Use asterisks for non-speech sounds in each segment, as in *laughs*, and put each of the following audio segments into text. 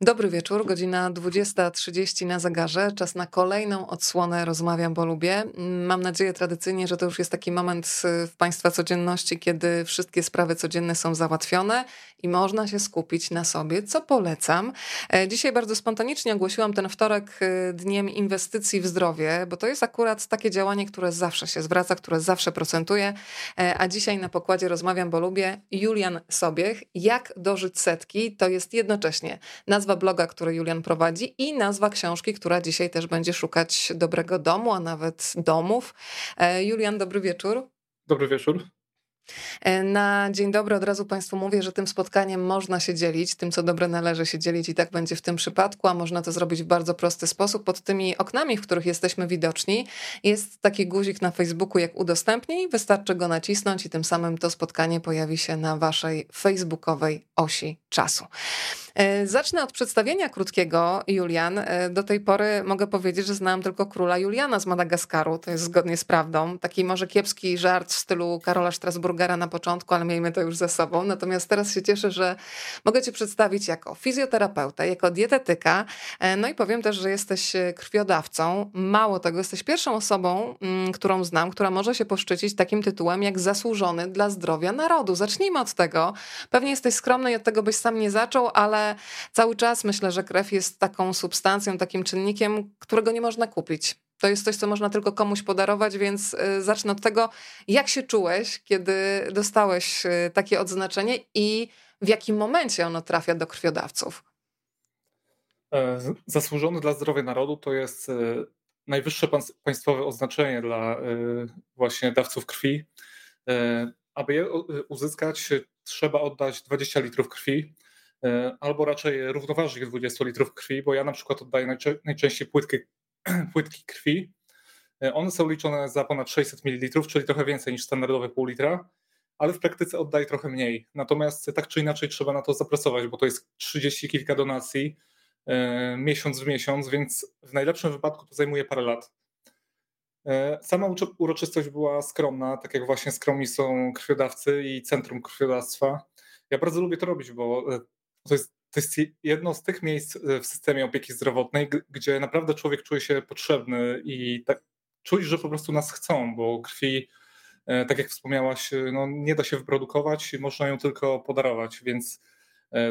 Dobry wieczór, godzina 20.30 na zegarze. Czas na kolejną odsłonę Rozmawiam, bo lubię. Mam nadzieję tradycyjnie, że to już jest taki moment w Państwa codzienności, kiedy wszystkie sprawy codzienne są załatwione i można się skupić na sobie, co polecam. E, dzisiaj bardzo spontanicznie ogłosiłam ten wtorek e, dniem inwestycji w zdrowie, bo to jest akurat takie działanie, które zawsze się zwraca, które zawsze procentuje. E, a dzisiaj na pokładzie Rozmawiam, bo lubię Julian Sobiech. Jak dożyć setki? To jest jednocześnie nazwa nazwa bloga, który Julian prowadzi i nazwa książki, która dzisiaj też będzie szukać dobrego domu, a nawet domów. E, Julian, dobry wieczór. Dobry wieczór. E, na dzień dobry od razu Państwu mówię, że tym spotkaniem można się dzielić, tym co dobre należy się dzielić i tak będzie w tym przypadku, a można to zrobić w bardzo prosty sposób. Pod tymi oknami, w których jesteśmy widoczni, jest taki guzik na Facebooku jak udostępnij, wystarczy go nacisnąć i tym samym to spotkanie pojawi się na Waszej facebookowej osi czasu. E, zacznę od przedstawienia krótkiego, Julian. E, do tej pory mogę powiedzieć, że znałam tylko króla Juliana z Madagaskaru, to jest zgodnie z prawdą. Taki może kiepski żart w stylu Karola Strasburgera na początku, ale miejmy to już za sobą. Natomiast teraz się cieszę, że mogę Cię przedstawić jako fizjoterapeuta, jako dietetyka. E, no i powiem też, że jesteś krwiodawcą. Mało tego, jesteś pierwszą osobą, mm, którą znam, która może się poszczycić takim tytułem jak zasłużony dla zdrowia narodu. Zacznijmy od tego. Pewnie jesteś skromny i od tego byś sam nie zaczął, ale cały czas myślę, że krew jest taką substancją, takim czynnikiem, którego nie można kupić. To jest coś, co można tylko komuś podarować, więc y, zacznę od tego, jak się czułeś, kiedy dostałeś y, takie odznaczenie i w jakim momencie ono trafia do krwiodawców? E, zasłużony dla zdrowia narodu to jest e, najwyższe państwowe oznaczenie dla e, właśnie dawców krwi. Aby je uzyskać, trzeba oddać 20 litrów krwi. E, albo raczej równoważnych 20 litrów krwi, bo ja na przykład oddaję najczęściej płytki, *clears throat* płytki krwi. E, one są liczone za ponad 600 ml, czyli trochę więcej niż standardowe pół litra, ale w praktyce oddaję trochę mniej. Natomiast tak czy inaczej trzeba na to zapracować, bo to jest 30 kilka donacji e, miesiąc w miesiąc, więc w najlepszym wypadku to zajmuje parę lat. Sama uroczystość była skromna, tak jak właśnie skromni są krwiodawcy i Centrum Krwiodawstwa. Ja bardzo lubię to robić, bo to jest, to jest jedno z tych miejsc e, w systemie opieki zdrowotnej, gdzie naprawdę człowiek czuje się potrzebny i tak, czuje, że po prostu nas chcą, bo krwi, e, tak jak wspomniałaś, e, no, nie da się wyprodukować, można ją tylko podarować, więc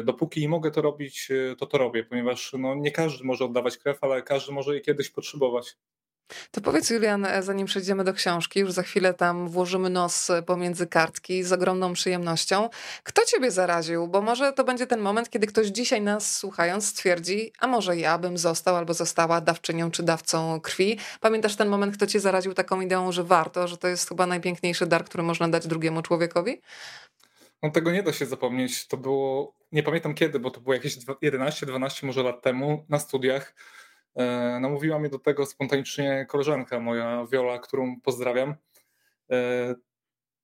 dopóki mogę to robić, to to robię, ponieważ no, nie każdy może oddawać krew, ale każdy może jej kiedyś potrzebować. To powiedz, Julian, e, zanim przejdziemy do książki, już za chwilę tam włożymy nos e, pomiędzy kartki z ogromną przyjemnością. Kto ciebie zaraził? Bo może to będzie ten moment, kiedy ktoś dzisiaj nas słuchając stwierdzi, a może ja bym został albo została dawczynią czy dawcą krwi. Pamiętasz ten moment, kto cię zaraził taką ideą, że warto, że to jest chyba najpiękniejszy dar, który można dać drugiemu człowiekowi? No tego nie da się zapomnieć. To było, nie pamiętam kiedy, bo to było jakieś 11-12 może lat temu na studiach namówiła mnie do tego spontanicznie koleżanka moja, Wiola, którą pozdrawiam. E,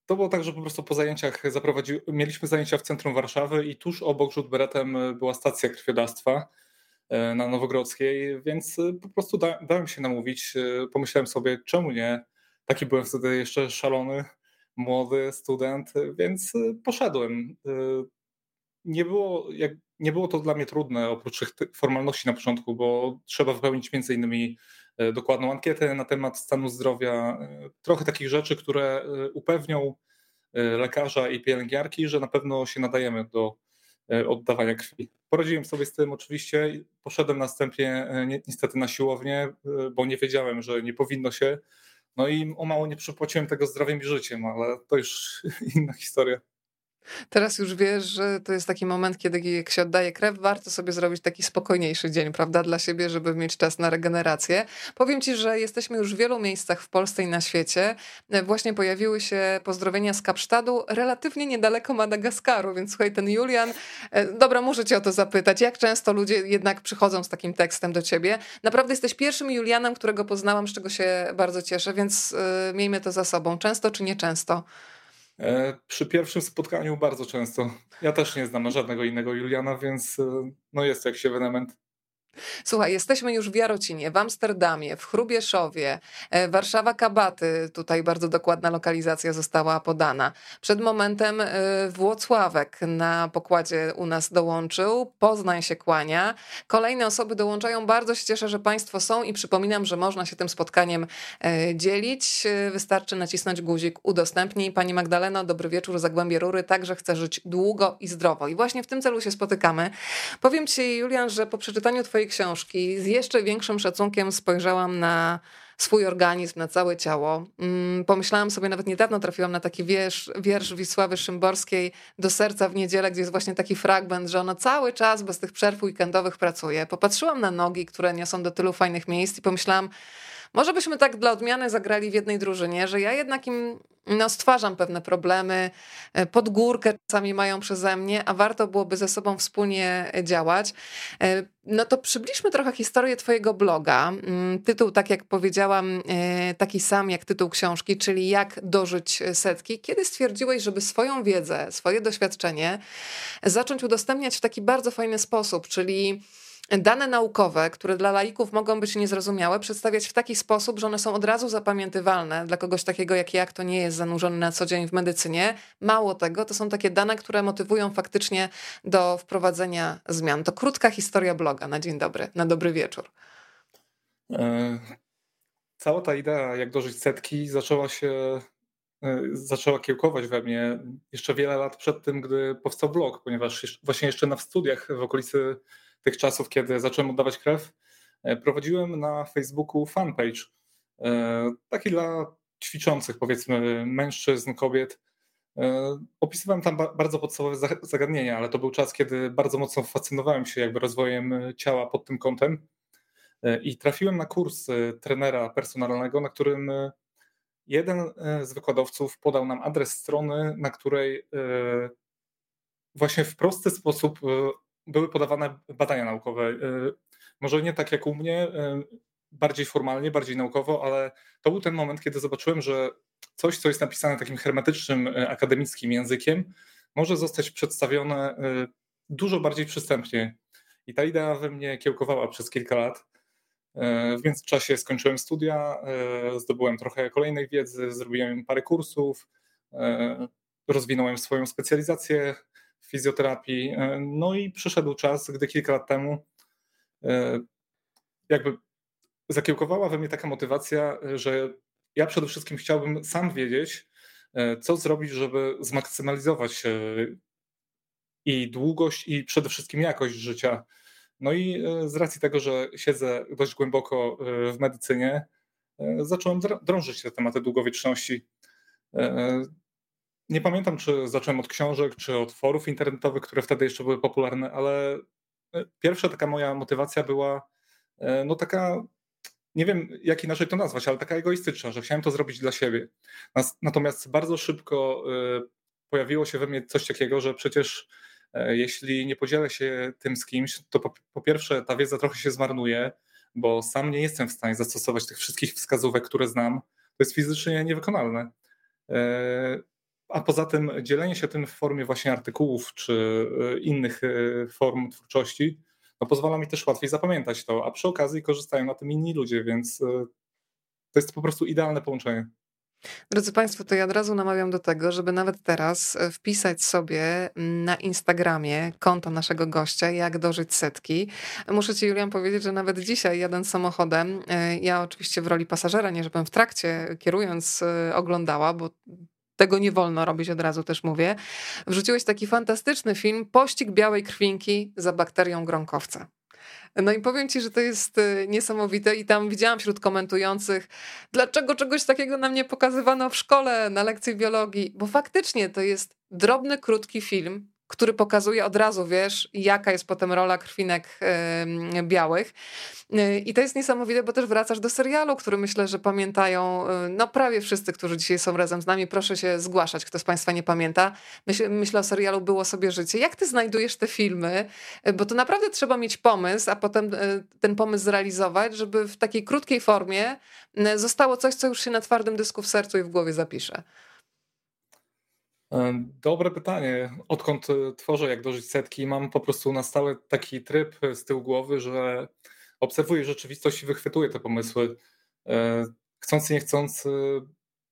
to było tak, że po prostu po zajęciach zaprowadzi... mieliśmy zajęcia w centrum Warszawy i tuż obok rzut beretem była stacja krwiodawstwa e, na Nowogrodzkiej, więc po prostu da, dałem się namówić. Pomyślałem sobie, czemu nie? Taki byłem wtedy jeszcze szalony, młody student, więc poszedłem. Nie było, jak, nie było to dla mnie trudne, oprócz tych formalności na początku, bo trzeba wypełnić między innymi e, dokładną ankietę na temat stanu zdrowia, e, trochę takich rzeczy, które e, upewnią lekarza i pielęgniarki, że na pewno się nadajemy do oddawania krwi. Poradziłem sobie z tym oczywiście, poszedłem następnie niestety na siłownię, bo nie wiedziałem, że nie powinno się. No i o mało nie przypłaciłem tego zdrowiem i życiem, ale to już *laughs* inna historia. Teraz już wiesz, że to jest taki moment, kiedy jak się oddaje krew, warto sobie zrobić taki spokojniejszy dzień, prawda, dla siebie, żeby mieć czas na regenerację. Powiem ci, że jesteśmy już w wielu miejscach w Polsce i na świecie. Właśnie pojawiły się pozdrowienia z Kapsztadu, relatywnie niedaleko Madagaskaru, więc słuchaj, ten Julian, e, dobra, muszę cię o to zapytać, jak często ludzie jednak przychodzą z takim tekstem do ciebie? Naprawdę jesteś pierwszym Julianem, którego poznałam, z czego się bardzo cieszę, więc yy, miejmy to za sobą. Często czy nieczęsto? E, przy pierwszym spotkaniu bardzo często. Ja też nie znam żadnego innego Juliana, więc e, no jest jakiś ewenement. Słuchaj, jesteśmy już w Jarocinie, w Amsterdamie, w Chrubieszowie, e, Warszawa Kabaty, tutaj bardzo dokładna lokalizacja została podana. Przed momentem e, Włocławek na pokładzie u nas dołączył, Poznań się kłania. Kolejne osoby dołączają, bardzo się cieszę, że Państwo są i przypominam, że można się tym spotkaniem e, dzielić. Wystarczy nacisnąć guzik udostępnij. Pani Magdaleno, dobry wieczór, Zagłębie Rury, także chcę żyć długo i zdrowo. I właśnie w tym celu się spotykamy. Powiem Ci, Julian, że po przeczytaniu Twojej książki z jeszcze większym szacunkiem spojrzałam na swój organizm, na całe ciało. Mm, pomyślałam sobie, nawet niedawno trafiłam na taki wiersz, wiersz Wisławy Szymborskiej do serca w niedzielę, gdzie jest właśnie taki fragment, że ona cały czas bez tych przerw weekendowych pracuje. Popatrzyłam na nogi, które niosą do tylu fajnych miejsc i pomyślałam, może byśmy tak dla odmiany zagrali w jednej drużynie, że ja jednak im no, stwarzam pewne problemy, e, pod górkę czasami mają przeze mnie, a warto byłoby ze sobą wspólnie działać. E, no to przybliżmy trochę historię Twojego bloga. Mm, tytuł, tak jak powiedziałam, e, taki sam jak tytuł książki, czyli Jak dożyć setki. Kiedy stwierdziłeś, żeby swoją wiedzę, swoje doświadczenie zacząć udostępniać w taki bardzo fajny sposób, czyli dane naukowe, które dla laików mogą być niezrozumiałe, przedstawiać w taki sposób, że one są od razu zapamiętywalne dla kogoś takiego jak ja, kto nie jest zanurzony na co dzień w medycynie. Mało tego, to są takie dane, które motywują faktycznie do wprowadzenia zmian. To krótka historia bloga na dzień dobry, na dobry wieczór. E, cała ta idea, jak dożyć setki, zaczęła się e, zaczęła kiełkować we mnie jeszcze wiele lat przed tym, gdy powstał blog, ponieważ właśnie jeszcze na studiach w okolicy tych czasów, kiedy zacząłem oddawać krew, e, prowadziłem na Facebooku fanpage, e, taki dla ćwiczących, powiedzmy, mężczyzn, kobiet. E, opisywałem tam bardzo podstawowe zagadnienia, ale to był czas, kiedy bardzo mocno fascynowałem się jakby rozwojem ciała pod tym kątem i trafiłem na kurs trenera personalnego, na którym jeden z wykładowców podał nam adres strony, na której właśnie w prosty sposób były podawane badania naukowe. Y, może nie tak jak u mnie, y, bardziej formalnie, bardziej naukowo, ale to był ten moment, kiedy zobaczyłem, że coś, co jest napisane takim hermetycznym, y, akademickim językiem, może zostać przedstawione dużo bardziej przystępnie. I ta idea we mnie kiełkowała przez kilka lat. W międzyczasie skończyłem studia, zdobyłem trochę kolejnej wiedzy, zrobiłem parę kursów, rozwinąłem swoją specjalizację fizjoterapii. E, no i przyszedł czas, gdy kilka lat temu e, jakby zakiełkowała we mnie taka motywacja, że ja przede wszystkim chciałbym sam wiedzieć, e, co zrobić, żeby zmaksymalizować i długość, i przede wszystkim jakość życia. No i z racji tego, że siedzę dość głęboko w medycynie, zacząłem drążyć te tematy długowieczności. Nie pamiętam, czy zacząłem od książek, czy od forów internetowych, które wtedy jeszcze były popularne, ale e, pierwsza taka moja motywacja była e, no taka, nie wiem jak inaczej to nazwać, ale taka egoistyczna, że chciałem to zrobić dla siebie. Natomiast bardzo szybko e, pojawiło się we mnie coś takiego, że przecież jeśli nie podzielę się tym z kimś, to po, po pierwsze ta wiedza trochę się zmarnuje, bo sam nie jestem w stanie zastosować tych wszystkich wskazówek, które znam. To jest fizycznie niewykonalne. A poza tym dzielenie się tym w formie właśnie artykułów czy e, innych e, form twórczości no pozwala mi też łatwiej zapamiętać to, a przy okazji korzystają na tym inni ludzie, więc e, to jest po prostu idealne połączenie. Drodzy Państwo, to ja od razu namawiam do tego, żeby nawet teraz wpisać sobie na Instagramie konto naszego gościa, jak dożyć setki. Muszę Ci, Julian, powiedzieć, że nawet dzisiaj jadąc samochodem, ja oczywiście w roli pasażera, nie żebym w trakcie kierując oglądała, bo tego nie wolno robić, od razu też mówię. Wrzuciłeś taki fantastyczny film Pościg białej krwinki za bakterią gronkowca. No i powiem ci, że to jest y, niesamowite i tam widziałam wśród komentujących, dlaczego czegoś takiego nam nie pokazywano w szkole na lekcji biologii, bo faktycznie to jest drobny, krótki film, który pokazuje od razu, wiesz, jaka jest potem rola krwinek białych. Yy, I to jest niesamowite, bo też wracasz do serialu, który myślę, że pamiętają yy, no prawie wszyscy, którzy dzisiaj są razem z nami. Proszę się zgłaszać, kto z Państwa nie pamięta. Myśl, myślę o serialu Było sobie życie. Jak ty znajdujesz te filmy? Y, bo to naprawdę trzeba mieć pomysł, a potem y, ten pomysł zrealizować, żeby w takiej krótkiej formie y, zostało coś, co już się na twardym dysku w sercu i w głowie zapisze. Dobre pytanie. Odkąd tworzę Jak dożyć setki, mam po prostu na stałe taki tryb z tyłu głowy, że obserwuję rzeczywistość i wychwytuję te pomysły. Chcąc nie chcąc,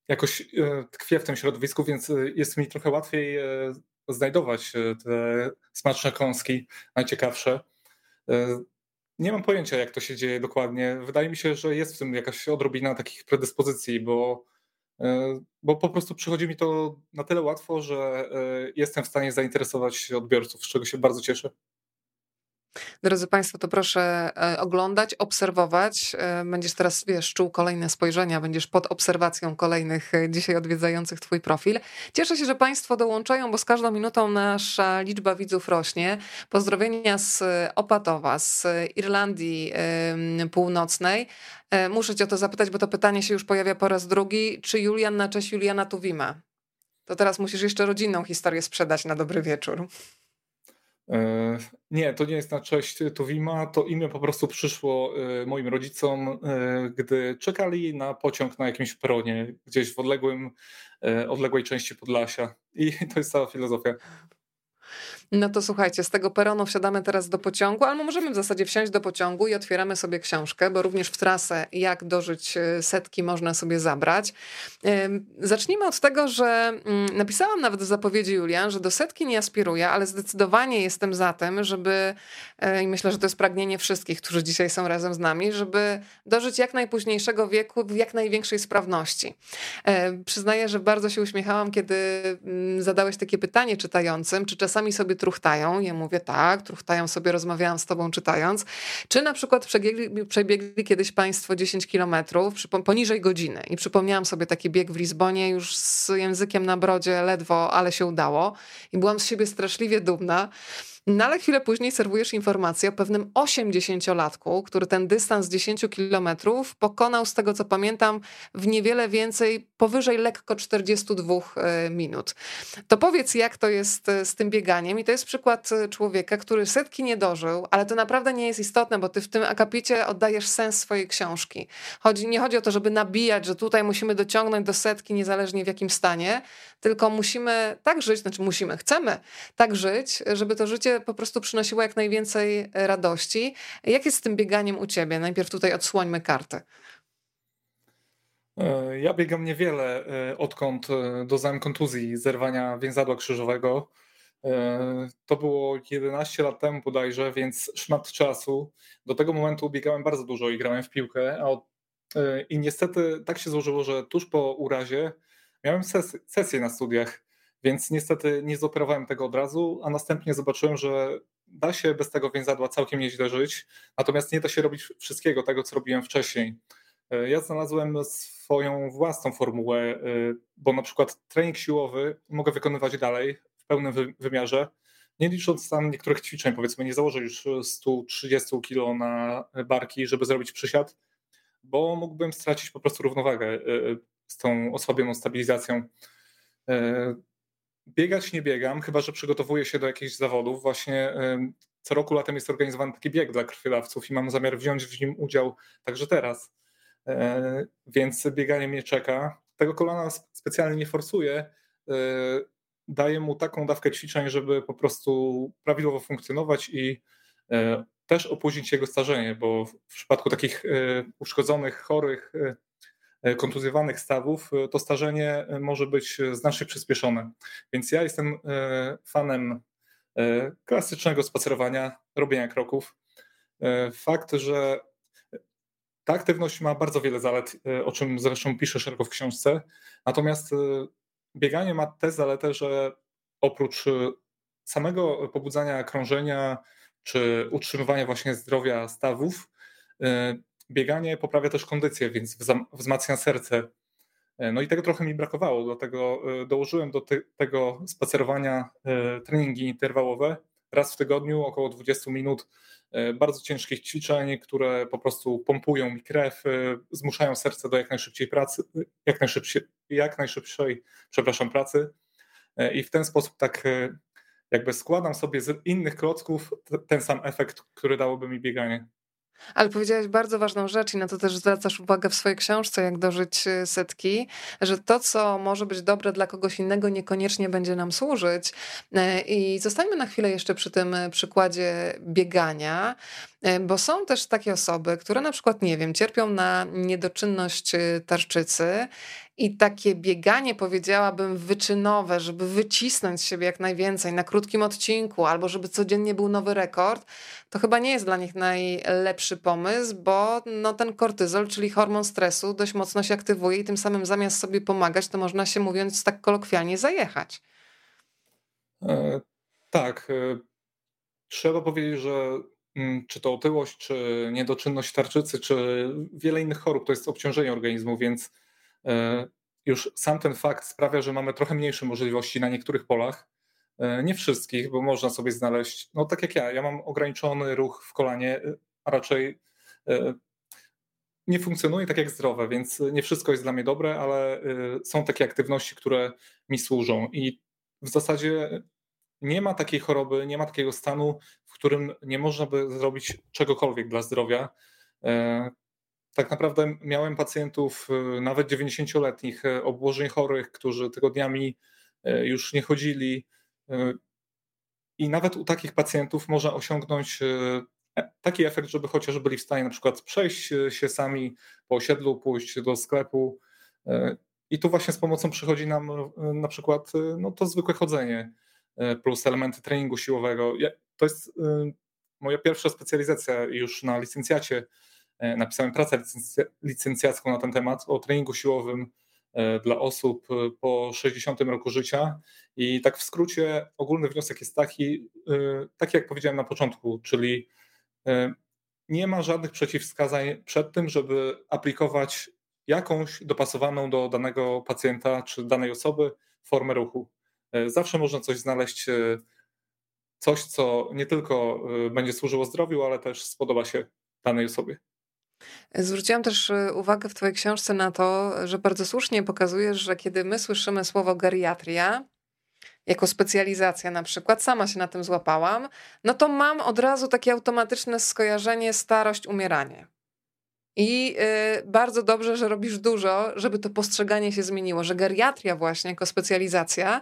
jakoś tkwię w tym środowisku, więc jest mi trochę łatwiej znajdować te smaczne kąski, najciekawsze. Nie mam pojęcia, jak to się dzieje dokładnie. Wydaje mi się, że jest w tym jakaś odrobina takich predyspozycji, bo, e, bo po prostu przychodzi mi to na tyle łatwo, że e, jestem w stanie zainteresować odbiorców, z czego się bardzo cieszę. Drodzy Państwo, to proszę e, oglądać, obserwować. E, będziesz teraz, wiesz, czuł kolejne spojrzenia, będziesz pod obserwacją kolejnych e, dzisiaj odwiedzających Twój profil. Cieszę się, że Państwo dołączają, bo z każdą minutą nasza liczba widzów rośnie. Pozdrowienia z Opatowa, z Irlandii Północnej. Muszę Cię o to zapytać, bo to pytanie się już pojawia po raz drugi. Czy Julian na cześć Juliana Tuwima? To teraz musisz jeszcze rodzinną historię sprzedać na dobry wieczór. E, nie, to nie jest na cześć Tuwima, to imię po prostu przyszło e, moim rodzicom, e, gdy czekali na pociąg na jakimś peronie, gdzieś w odległym, odległej części Podlasia. I *laughs* to jest cała filozofia. No to słuchajcie, z tego peronu wsiadamy teraz do pociągu, albo możemy w zasadzie wsiąść do pociągu i otwieramy sobie książkę, bo również w trasę Jak dożyć e, setki można sobie zabrać. Zacznijmy od tego, że mm, napisałam nawet w zapowiedzi Julian, że do setki nie aspiruję, ale zdecydowanie jestem za tym, żeby, e, i myślę, że to jest pragnienie wszystkich, którzy dzisiaj są razem z nami, żeby dożyć jak najpóźniejszego wieku w jak największej sprawności. E, przyznaję, że bardzo się uśmiechałam, kiedy mm, zadałeś takie pytanie czytającym, czy czasami sobie truchtają. Ja mówię tak, truchtają sobie, rozmawiałam z tobą czytając. Czy na przykład przebiegli, przebiegli kiedyś państwo 10 kilometrów poniżej godziny i przypomniałam sobie taki bieg w Lizbonie już z językiem na brodzie ledwo, ale się udało i byłam z siebie straszliwie dumna. No ale chwilę później serwujesz informację o pewnym 80-latku, który ten dystans 10 kilometrów pokonał, z tego co pamiętam, w niewiele więcej, powyżej lekko 42 e, minut. To powiedz, jak to jest e, z tym bieganiem? I to jest przykład e, człowieka, który setki nie dożył, ale to naprawdę nie jest istotne, bo ty w tym akapicie oddajesz sens swojej książki. Chodzi, nie chodzi o to, żeby nabijać, że tutaj musimy dociągnąć do setki, niezależnie w jakim stanie, tylko musimy tak żyć, znaczy musimy, chcemy tak żyć, żeby to życie po prostu przynosiło jak najwięcej radości. Jak jest z tym bieganiem u ciebie? Najpierw tutaj odsłońmy kartę. E, ja biegam niewiele, e, odkąd e, doznałem kontuzji zerwania więzadła krzyżowego. To było 11 lat temu bodajże, więc szmat czasu. Do tego momentu biegałem bardzo dużo i grałem w piłkę. I niestety tak się złożyło, że tuż po urazie miałem ses sesję na studiach, więc niestety nie zoperowałem tego od razu, a następnie zobaczyłem, że da się bez tego więzadła całkiem nieźle żyć, natomiast nie da się robić wszystkiego tego, co robiłem wcześniej. E, ja znalazłem swoją własną formułę, e, bo na przykład trening siłowy mogę wykonywać dalej w pełnym wymiarze, nie licząc tam niektórych ćwiczeń, powiedzmy, nie założę już 130 kg na barki, żeby zrobić przysiad, bo mógłbym stracić po prostu równowagę e, z tą osłabioną stabilizacją. Biegać nie biegam, chyba że przygotowuję się do jakichś zawodów. Właśnie co roku latem jest organizowany taki bieg dla krwiodawców i mam zamiar wziąć w nim udział także teraz. E, więc bieganie mnie czeka. Tego kolana specjalnie nie forsuję. E, daję mu taką dawkę ćwiczeń, żeby po prostu prawidłowo funkcjonować i e, też opóźnić jego starzenie, bo w przypadku takich uszkodzonych, chorych, kontuzjowanych stawów to starzenie może być znacznie przyspieszone. Więc ja jestem fanem klasycznego spacerowania, robienia kroków. Fakt, że ta aktywność ma bardzo wiele zalet, e, o czym zresztą piszę szeroko w książce. Natomiast e, bieganie ma tę zaletę, że oprócz e, samego pobudzania krążenia czy utrzymywania właśnie zdrowia stawów, bieganie poprawia też kondycję, więc wzmacnia serce. No i tego trochę mi brakowało, dlatego dołożyłem do te, tego spacerowania treningi interwałowe raz w tygodniu, około 20 minut E, bardzo ciężkich ćwiczeń, które po prostu pompują mi krew, e, zmuszają serce do jak najszybciej pracy, jak najszybciej, jak najszybszej, przepraszam, pracy. E, I w ten sposób tak jakby składam sobie z innych klocków ten sam efekt, który dałoby mi bieganie. Ale powiedziałaś bardzo ważną rzecz i na to też zwracasz uwagę w swojej książce, jak dożyć y, setki, że to, co może być dobre dla kogoś innego, niekoniecznie będzie nam służyć. E, I zostańmy na chwilę jeszcze przy tym y, przykładzie biegania, e, bo są też takie osoby, które na przykład, nie wiem, cierpią na niedoczynność y, tarczycy i takie bieganie, powiedziałabym, wyczynowe, żeby wycisnąć z siebie jak najwięcej na krótkim odcinku, albo żeby codziennie był nowy rekord, to chyba nie jest dla nich najlepszy pomysł, bo no, ten kortyzol, czyli hormon stresu, dość mocno się aktywuje i tym samym zamiast sobie pomagać, to można się mówiąc tak kolokwialnie zajechać. E, tak. E, trzeba powiedzieć, że mm, czy to otyłość, czy niedoczynność tarczycy, czy wiele innych chorób to jest obciążenie organizmu, więc już sam ten fakt sprawia, że mamy trochę mniejsze możliwości na niektórych polach. E, nie wszystkich, bo można sobie znaleźć, no tak jak ja, ja mam ograniczony ruch w kolanie, e, a raczej e, nie funkcjonuje tak jak zdrowe, więc nie wszystko jest dla mnie dobre, ale są takie aktywności, które mi służą. I w zasadzie nie ma takiej choroby, nie ma takiego stanu, w którym nie można by zrobić czegokolwiek dla zdrowia. Tak naprawdę miałem pacjentów, nawet 90-letnich, obłożeń chorych, którzy tygodniami już nie chodzili, i nawet u takich pacjentów można osiągnąć e, taki efekt, żeby chociaż byli w stanie na przykład przejść e, się sami po osiedlu, pójść do sklepu. E, I tu właśnie z pomocą przychodzi nam na przykład no, to zwykłe chodzenie plus elementy treningu siłowego. To jest moja pierwsza specjalizacja już na licencjacie. Napisałem pracę licencjacką na ten temat o treningu siłowym E, dla osób e, po 60 roku życia. I tak w skrócie ogólny wniosek jest taki, e, taki jak powiedziałem na początku, czyli nie ma żadnych przeciwwskazań przed tym, żeby aplikować jakąś dopasowaną do danego pacjenta czy danej osoby formę ruchu. Zawsze można coś znaleźć, coś, co nie tylko będzie służyło zdrowiu, ale też spodoba się danej osobie. Zwróciłam też y, uwagę w Twojej książce na to, że bardzo słusznie pokazujesz, że kiedy my słyszymy słowo geriatria, jako specjalizacja na przykład, sama się na tym złapałam, no to mam od razu takie automatyczne skojarzenie starość, umieranie. I y, bardzo dobrze, że robisz dużo, żeby to postrzeganie się zmieniło, że geriatria właśnie jako specjalizacja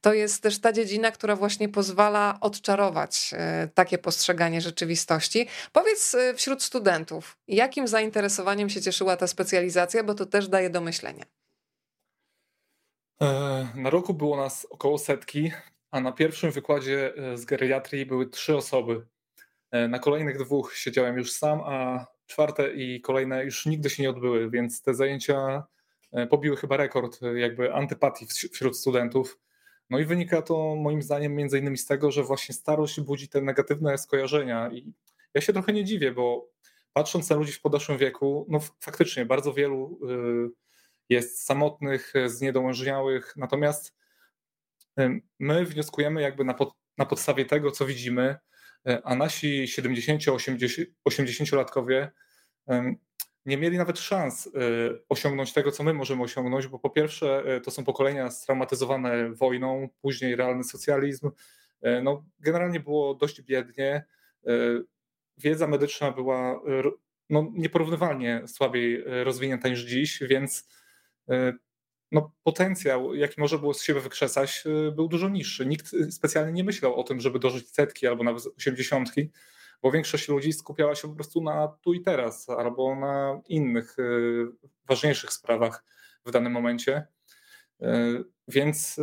to jest też ta dziedzina, która właśnie pozwala odczarować y, takie postrzeganie rzeczywistości. Powiedz y, wśród studentów, jakim zainteresowaniem się cieszyła ta specjalizacja, bo to też daje do myślenia. E, na roku było nas około setki, a na pierwszym wykładzie z geriatrii były trzy osoby. E, na kolejnych dwóch siedziałem już sam, a czwarte i kolejne już nigdy się nie odbyły, więc te zajęcia e, pobiły chyba rekord e, jakby antypatii wśród studentów. No i wynika to moim zdaniem między innymi z tego, że właśnie starość budzi te negatywne skojarzenia i ja się trochę nie dziwię, bo patrząc na ludzi w podeszłym wieku, no faktycznie bardzo wielu y, jest samotnych, zniedołężniałych, natomiast my wnioskujemy jakby na, pod, na podstawie tego, co widzimy, E, a nasi 70-80-latkowie nie mieli nawet szans e, osiągnąć tego, co my możemy osiągnąć, bo po pierwsze e, to są pokolenia straumatyzowane wojną, później realny socjalizm. No, generalnie było dość biednie. Wiedza medyczna była no, nieporównywalnie słabiej rozwinięta niż dziś, więc no, potencjał, jaki może było z siebie wykrzesać, y, był dużo niższy. Nikt y, specjalnie nie myślał o tym, żeby dożyć setki albo nawet osiemdziesiątki, bo większość ludzi skupiała się po prostu na tu i teraz albo na innych y, ważniejszych sprawach w danym momencie. Więc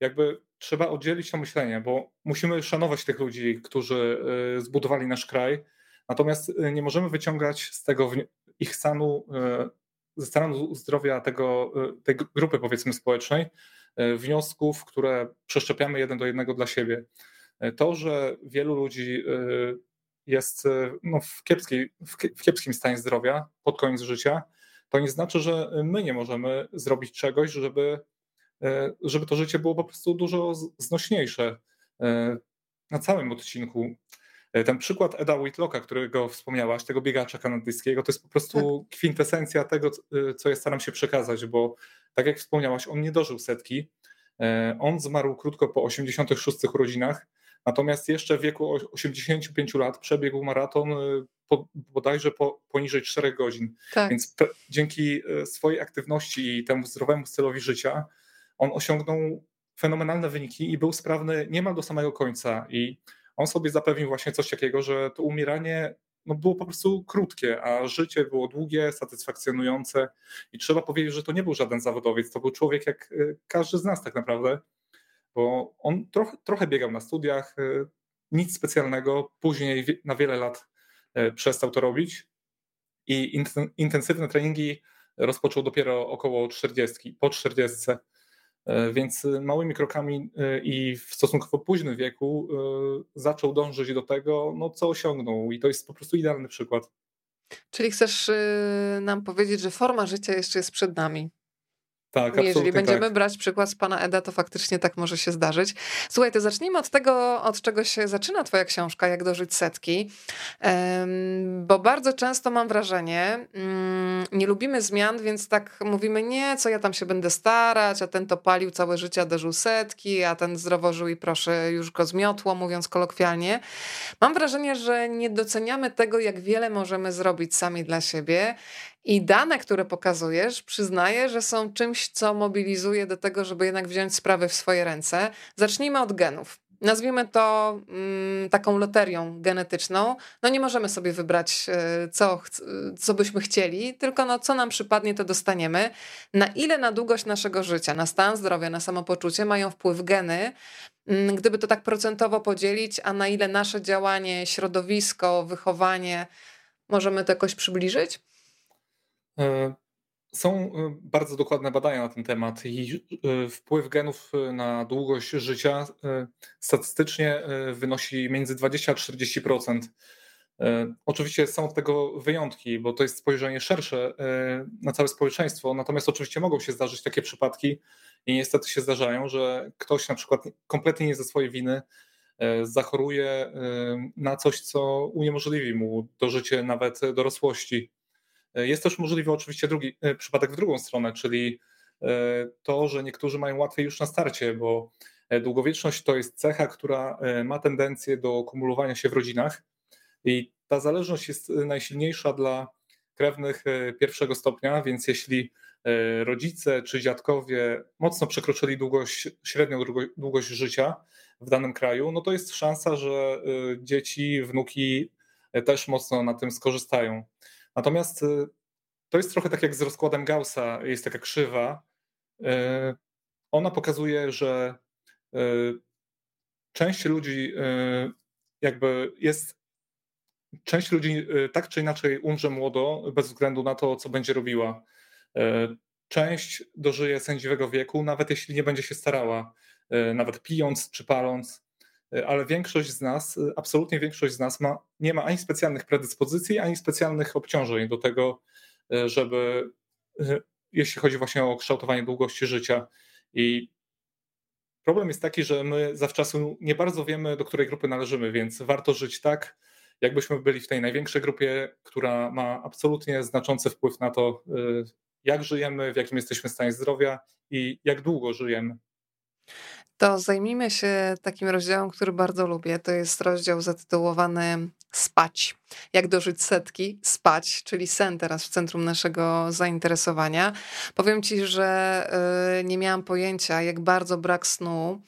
jakby trzeba oddzielić to myślenie, bo musimy szanować tych ludzi, którzy zbudowali nasz kraj, natomiast nie możemy wyciągać z tego ich stanu stanu zdrowia tego, y, tej grupy powiedzmy społecznej y, wniosków, które przeszczepiamy jeden do jednego dla siebie. Y, to, że wielu ludzi jest no, w, kiepskiej, w kiepskim stanie zdrowia pod koniec życia, to nie znaczy, że my nie możemy zrobić czegoś, żeby, żeby to życie było po prostu dużo znośniejsze. Na całym odcinku ten przykład Eda Whitlocka, którego wspomniałaś, tego biegacza kanadyjskiego, to jest po prostu tak. kwintesencja tego, e, co ja staram się przekazać, bo tak jak wspomniałaś, on nie dożył setki. E, on zmarł krótko po 86 urodzinach, Natomiast jeszcze w wieku 85 lat przebiegł maraton y, bodajże po, poniżej 4 godzin. Tak. Więc dzięki y, swojej aktywności i temu zdrowemu stylowi życia on osiągnął fenomenalne wyniki i był sprawny niemal do samego końca. I on sobie zapewnił właśnie coś takiego, że to umieranie no, było po prostu krótkie, a życie było długie, satysfakcjonujące. I trzeba powiedzieć, że to nie był żaden zawodowiec, to był człowiek jak y, każdy z nas tak naprawdę bo on trochę, trochę biegał na studiach, e, nic specjalnego, później na wiele lat e, przestał to robić i intensywne treningi rozpoczął dopiero około 40, po 40. E, więc małymi krokami i w stosunkowo późnym wieku zaczął dążyć do tego, no, co osiągnął. I to jest po prostu idealny przykład. Czyli chcesz nam powiedzieć, że forma życia jeszcze jest przed nami? Tak, Jeżeli będziemy tak. brać przykład z pana Eda, to faktycznie tak może się zdarzyć. Słuchaj, to zacznijmy od tego, od czego się zaczyna twoja książka, Jak dożyć setki, bo bardzo często mam wrażenie, mm, nie lubimy zmian, więc tak mówimy, nie, co ja tam się będę starać, a ten to palił całe życie, a dożył setki, a ten zdrowo żył i proszę, już go zmiotło, mówiąc kolokwialnie. Mam wrażenie, że nie doceniamy tego, jak wiele możemy zrobić sami dla siebie i dane, które pokazujesz, przyznaję, że są czymś, co mobilizuje do tego, żeby jednak wziąć sprawy w swoje ręce. Zacznijmy od genów. Nazwijmy to mm, taką loterią genetyczną. No nie możemy sobie wybrać, e, co, co byśmy chcieli, tylko no, co nam przypadnie, to dostaniemy. Na ile na długość naszego życia, na stan zdrowia, na samopoczucie mają wpływ geny, mm, gdyby to tak procentowo podzielić, a na ile nasze działanie, środowisko, wychowanie możemy to jakoś przybliżyć? E, są e, bardzo dokładne badania na ten temat i e, wpływ genów na długość życia statystycznie wynosi między 20 a 40%. Oczywiście są od tego wyjątki, bo to jest spojrzenie szersze na całe społeczeństwo. Natomiast oczywiście mogą się zdarzyć takie przypadki i niestety się zdarzają, że ktoś na przykład kompletnie nie ze swojej winy zachoruje na coś, co uniemożliwi mu dożycie nawet dorosłości. Jest też możliwy oczywiście drugi e, przypadek w drugą stronę, czyli e, to, że niektórzy mają łatwiej już na starcie, bo e, długowieczność to jest cecha, która ma tendencję do kumulowania się w rodzinach i ta zależność jest najsilniejsza dla krewnych pierwszego stopnia, więc jeśli rodzice czy dziadkowie mocno przekroczyli długość, średnią długość życia w danym kraju, no to jest szansa, że dzieci, wnuki też mocno na tym skorzystają. Natomiast y, to jest trochę tak jak z rozkładem Gaussa, jest taka krzywa. Y, ona pokazuje, że y, część ludzi jakby jest. Część ludzi tak czy inaczej umrze młodo, bez względu na to, co będzie robiła. Część dożyje sędziwego wieku, nawet jeśli nie będzie się starała, nawet pijąc czy paląc. E, ale większość z nas, e, absolutnie większość z nas ma, nie ma ani specjalnych predyspozycji, ani specjalnych obciążeń do tego, e, żeby, jeśli chodzi właśnie o kształtowanie długości życia. I problem jest taki, że my zawczasu nie bardzo wiemy, do której grupy należymy, więc warto żyć tak, jakbyśmy byli w tej największej grupie, która ma absolutnie znaczący wpływ na to, jak żyjemy, w jakim jesteśmy stanie zdrowia i jak długo żyjemy. To zajmijmy się takim rozdziałem, który bardzo lubię. To jest rozdział zatytułowany Spać. Jak dożyć setki? Spać, czyli sen teraz w centrum naszego zainteresowania. Powiem ci, że y, nie miałam pojęcia, jak bardzo brak snu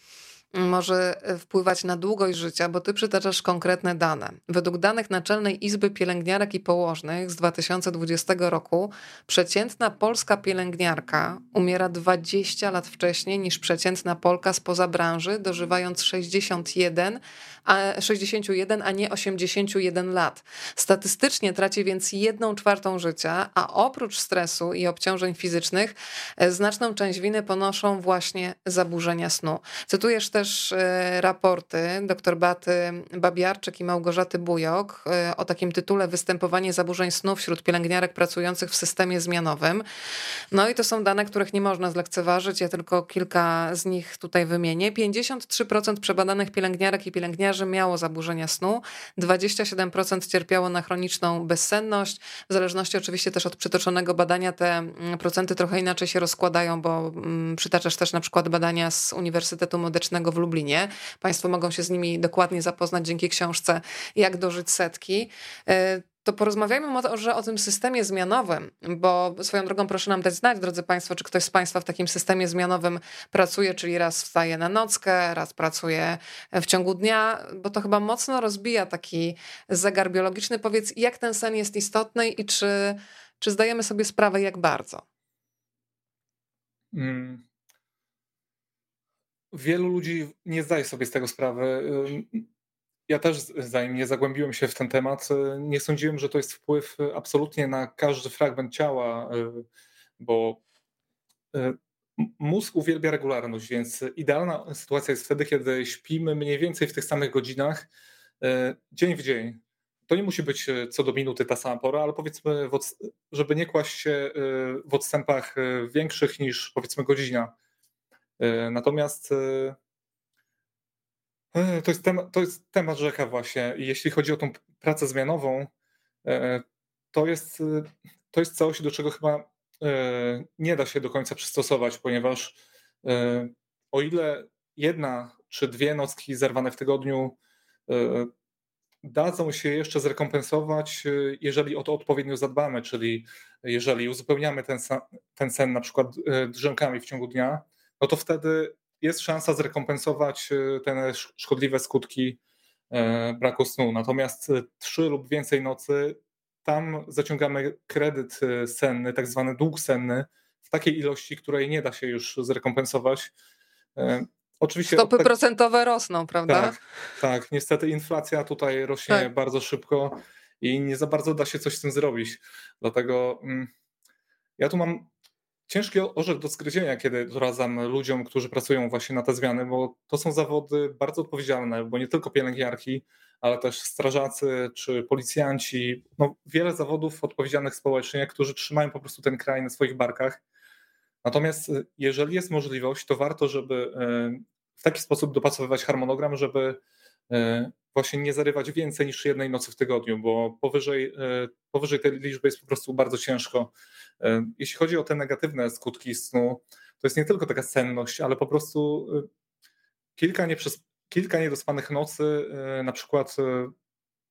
może e, wpływać na długość życia, bo ty przytaczasz konkretne dane. Według danych Naczelnej Izby Pielęgniarek i Położnych z 2020 roku przeciętna polska pielęgniarka umiera 20 lat wcześniej niż przeciętna Polka spoza branży, dożywając 61, a 61, a nie 81 lat. Statystycznie traci więc jedną czwartą życia, a oprócz stresu i obciążeń fizycznych e, znaczną część winy ponoszą właśnie zaburzenia snu. Cytujesz też e, raporty dr Baty Babiarczyk i Małgorzaty Bujok e, o takim tytule Występowanie zaburzeń snu wśród pielęgniarek pracujących w systemie zmianowym. No i to są dane, których nie można zlekceważyć. Ja tylko kilka z nich tutaj wymienię. 53% przebadanych pielęgniarek i pielęgniarek seniarzy miało zaburzenia snu, 27% cierpiało na chroniczną bezsenność. W zależności oczywiście też od przytoczonego badania te mm, procenty trochę inaczej się rozkładają, bo mm, przytaczasz też na przykład badania z Uniwersytetu Medycznego w Lublinie. Państwo mogą się z nimi dokładnie zapoznać dzięki książce Jak dożyć setki e, to porozmawiajmy może o tym systemie zmianowym, bo swoją drogą proszę nam dać znać, drodzy Państwo, czy ktoś z Państwa w takim systemie zmianowym pracuje, czyli raz wstaje na nockę, raz pracuje w ciągu dnia, bo to chyba mocno rozbija taki zegar biologiczny. Powiedz, jak ten sen jest istotny i czy, czy zdajemy sobie sprawę, jak bardzo? Hmm. Wielu ludzi nie zdaje sobie z tego sprawy ja też, zanim nie zagłębiłem się w ten temat, e, nie sądziłem, że to jest wpływ e, absolutnie na każdy fragment ciała, e, bo mózg uwielbia regularność, więc idealna sytuacja jest wtedy, kiedy śpimy mniej więcej w tych samych godzinach, dzień w dzień. To nie musi być co do minuty ta sama pora, ale powiedzmy, żeby nie kłaść się w odstępach większych niż powiedzmy godzina. Natomiast to jest, temat, to jest temat rzeka właśnie. Jeśli chodzi o tą pracę zmianową, e, to jest, e, to jest coś, do czego chyba nie da się do końca przystosować, ponieważ o ile jedna czy dwie nocki zerwane w tygodniu dadzą się jeszcze zrekompensować, jeżeli o to odpowiednio zadbamy, czyli jeżeli uzupełniamy ten, ten sen na przykład drzemkami w ciągu dnia, no to wtedy jest szansa zrekompensować e, te szkodliwe skutki e, braku snu. Natomiast e, trzy lub więcej nocy, tam zaciągamy kredyt senny, tak zwany dług senny, w takiej ilości, której nie da się już zrekompensować. Oczywiście Stopy tak, procentowe rosną, prawda? Tak, tak, niestety inflacja tutaj rośnie tak. bardzo szybko i nie za bardzo da się coś z tym zrobić. Dlatego mm, ja tu mam ciężki orzech do zgryzienia, kiedy doradzam ludziom, którzy pracują właśnie na te zmiany, bo to są zawody bardzo odpowiedzialne, bo nie tylko pielęgniarki, ale też strażacy czy policjanci, no wiele zawodów odpowiedzialnych społecznie, którzy trzymają po prostu ten kraj na swoich barkach. Natomiast y, jeżeli jest możliwość, to warto, żeby y, w taki sposób dopasowywać harmonogram, żeby y, właśnie nie zarywać więcej niż jednej nocy w tygodniu, bo powyżej, powyżej tej liczby jest po prostu bardzo ciężko. Jeśli chodzi o te negatywne skutki snu, to jest nie tylko taka senność, ale po prostu kilka, nieprzes- kilka niedospanych nocy, na przykład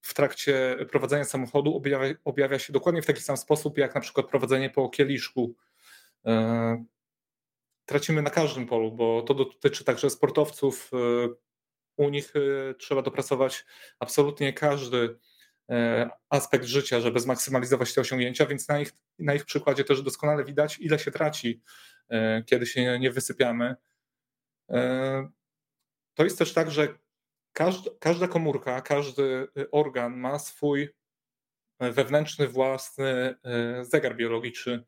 w trakcie prowadzenia samochodu objawia, objawia się dokładnie w taki sam sposób, jak na przykład prowadzenie po kieliszku. Tracimy na każdym polu, bo to dotyczy także sportowców. U nich trzeba dopracować absolutnie każdy E, aspekt życia, żeby zmaksymalizować te osiągnięcia, więc na ich, na ich przykładzie też doskonale widać, ile się traci, e, kiedy się nie wysypiamy. E, to jest też tak, że każda, każda komórka, każdy organ ma swój wewnętrzny, własny zegar biologiczny.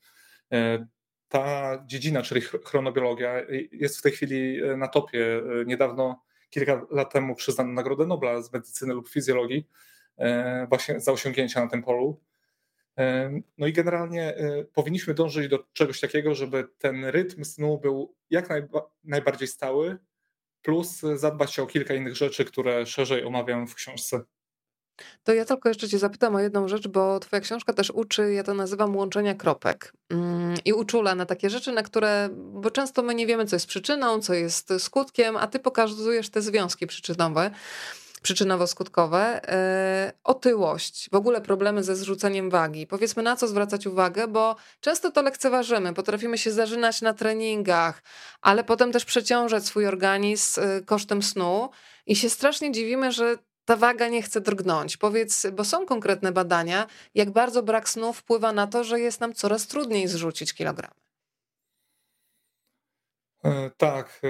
Ta dziedzina, czyli chronobiologia, jest w tej chwili na topie. Niedawno, kilka lat temu przyznano Nagrodę Nobla z medycyny lub fizjologii E, właśnie za osiągnięcia na tym polu. E, no i generalnie e, powinniśmy dążyć do czegoś takiego, żeby ten rytm snu był jak najba najbardziej stały, plus zadbać o kilka innych rzeczy, które szerzej omawiam w książce. To ja tylko jeszcze Cię zapytam o jedną rzecz, bo Twoja książka też uczy, ja to nazywam łączenia kropek. Mm, I uczula na takie rzeczy, na które, bo często my nie wiemy, co jest przyczyną, co jest skutkiem, a Ty pokazujesz te związki przyczynowe przyczynowo-skutkowe, yy, otyłość, w ogóle problemy ze zrzuceniem wagi. Powiedzmy, na co zwracać uwagę, bo często to lekceważymy, potrafimy się zażynać na treningach, ale potem też przeciążać swój organizm yy, kosztem snu i się strasznie dziwimy, że ta waga nie chce drgnąć. Powiedz, bo są konkretne badania, jak bardzo brak snu wpływa na to, że jest nam coraz trudniej zrzucić kilogramy. E, tak.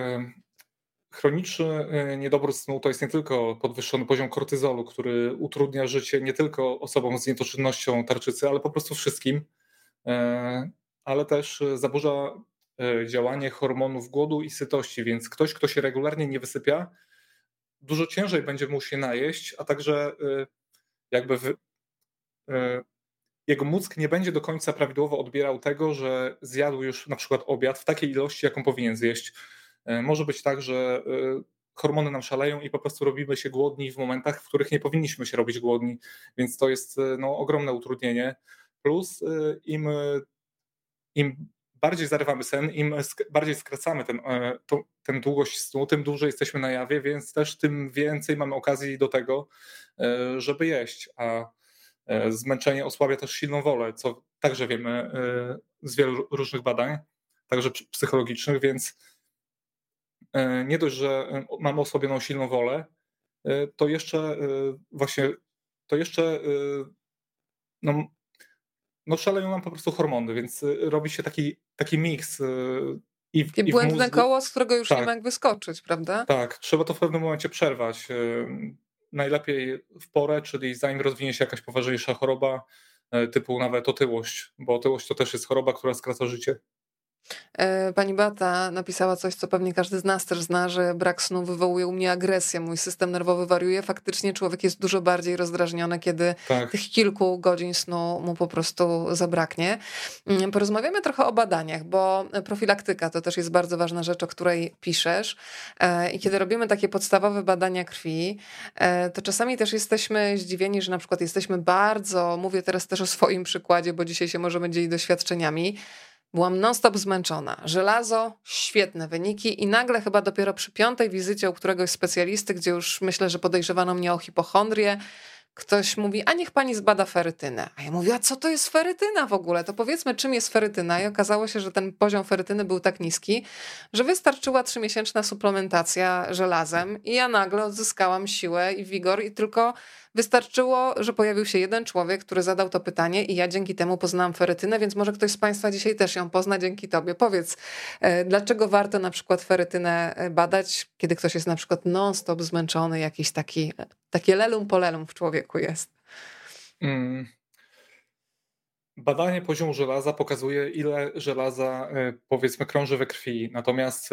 Chroniczny e, niedobór snu to jest nie tylko podwyższony poziom kortyzolu, który utrudnia życie nie tylko osobom z nietoczynnością tarczycy, ale po prostu wszystkim, e, ale też zaburza e, działanie hormonów głodu i sytości, więc ktoś, kto się regularnie nie wysypia, dużo ciężej będzie mu się najeść, a także jakby w, jego mózg nie będzie do końca prawidłowo odbierał tego, że zjadł już na przykład obiad w takiej ilości, jaką powinien zjeść. E, może być tak, że e, hormony nam szaleją i po prostu robimy się głodni w momentach, w których nie powinniśmy się robić głodni, więc to jest no, ogromne utrudnienie. Plus im, im bardziej zarywamy sen, im bardziej skracamy ten, to, ten długość snu, tym dłużej jesteśmy na jawie, więc też tym więcej mamy okazji do tego, żeby jeść. A zmęczenie osłabia też silną wolę, co także wiemy z wielu różnych badań, także psychologicznych, więc e, nie dość, że e, mamy osłabioną silną wolę, e, to jeszcze właśnie, to jeszcze no, no szaleją nam po prostu hormony, więc robi się taki, taki miks i w, Takie i błędne mózgu... koło, z którego już tak, nie ma jak wyskoczyć, prawda? Tak, trzeba to w pewnym momencie przerwać. Najlepiej w porę, czyli zanim rozwinie się jakaś poważniejsza choroba, typu nawet otyłość, bo otyłość to też jest choroba, która skraca życie. E, pani Bata napisała coś, co pewnie każdy z nas też zna, że brak snu wywołuje u mnie agresję, mój system nerwowy wariuje. Faktycznie człowiek jest dużo bardziej rozdrażniony, kiedy tak. tych kilku godzin snu mu po prostu zabraknie. Mm, porozmawiamy trochę o badaniach, bo profilaktyka to też jest bardzo ważna rzecz, o której piszesz. E, I kiedy robimy takie podstawowe badania krwi, e, to czasami też jesteśmy zdziwieni, że na przykład jesteśmy bardzo, mówię teraz też o swoim przykładzie, bo dzisiaj się możemy dzielić doświadczeniami, Byłam non-stop zmęczona. Żelazo, świetne wyniki i nagle chyba dopiero przy piątej wizycie u któregoś specjalisty, gdzie już myślę, że podejrzewano mnie o hipochondrię, ktoś mówi, a niech pani zbada ferytynę. A ja mówię, a co to jest ferytyna w ogóle? To powiedzmy, czym jest ferytyna. I okazało się, że ten poziom ferytyny był tak niski, że wystarczyła trzymiesięczna suplementacja żelazem i ja nagle odzyskałam siłę i wigor i tylko Wystarczyło, że pojawił się jeden człowiek, który zadał to pytanie i ja dzięki temu poznałam ferytynę, więc może ktoś z Państwa dzisiaj też ją pozna dzięki Tobie. Powiedz, e, dlaczego warto na przykład ferytynę e, badać, kiedy ktoś jest na przykład non-stop zmęczony, jakiś taki, e, takie lelum polelum w człowieku jest? Mm. Badanie poziomu żelaza pokazuje, ile żelaza powiedzmy krąży we krwi. Natomiast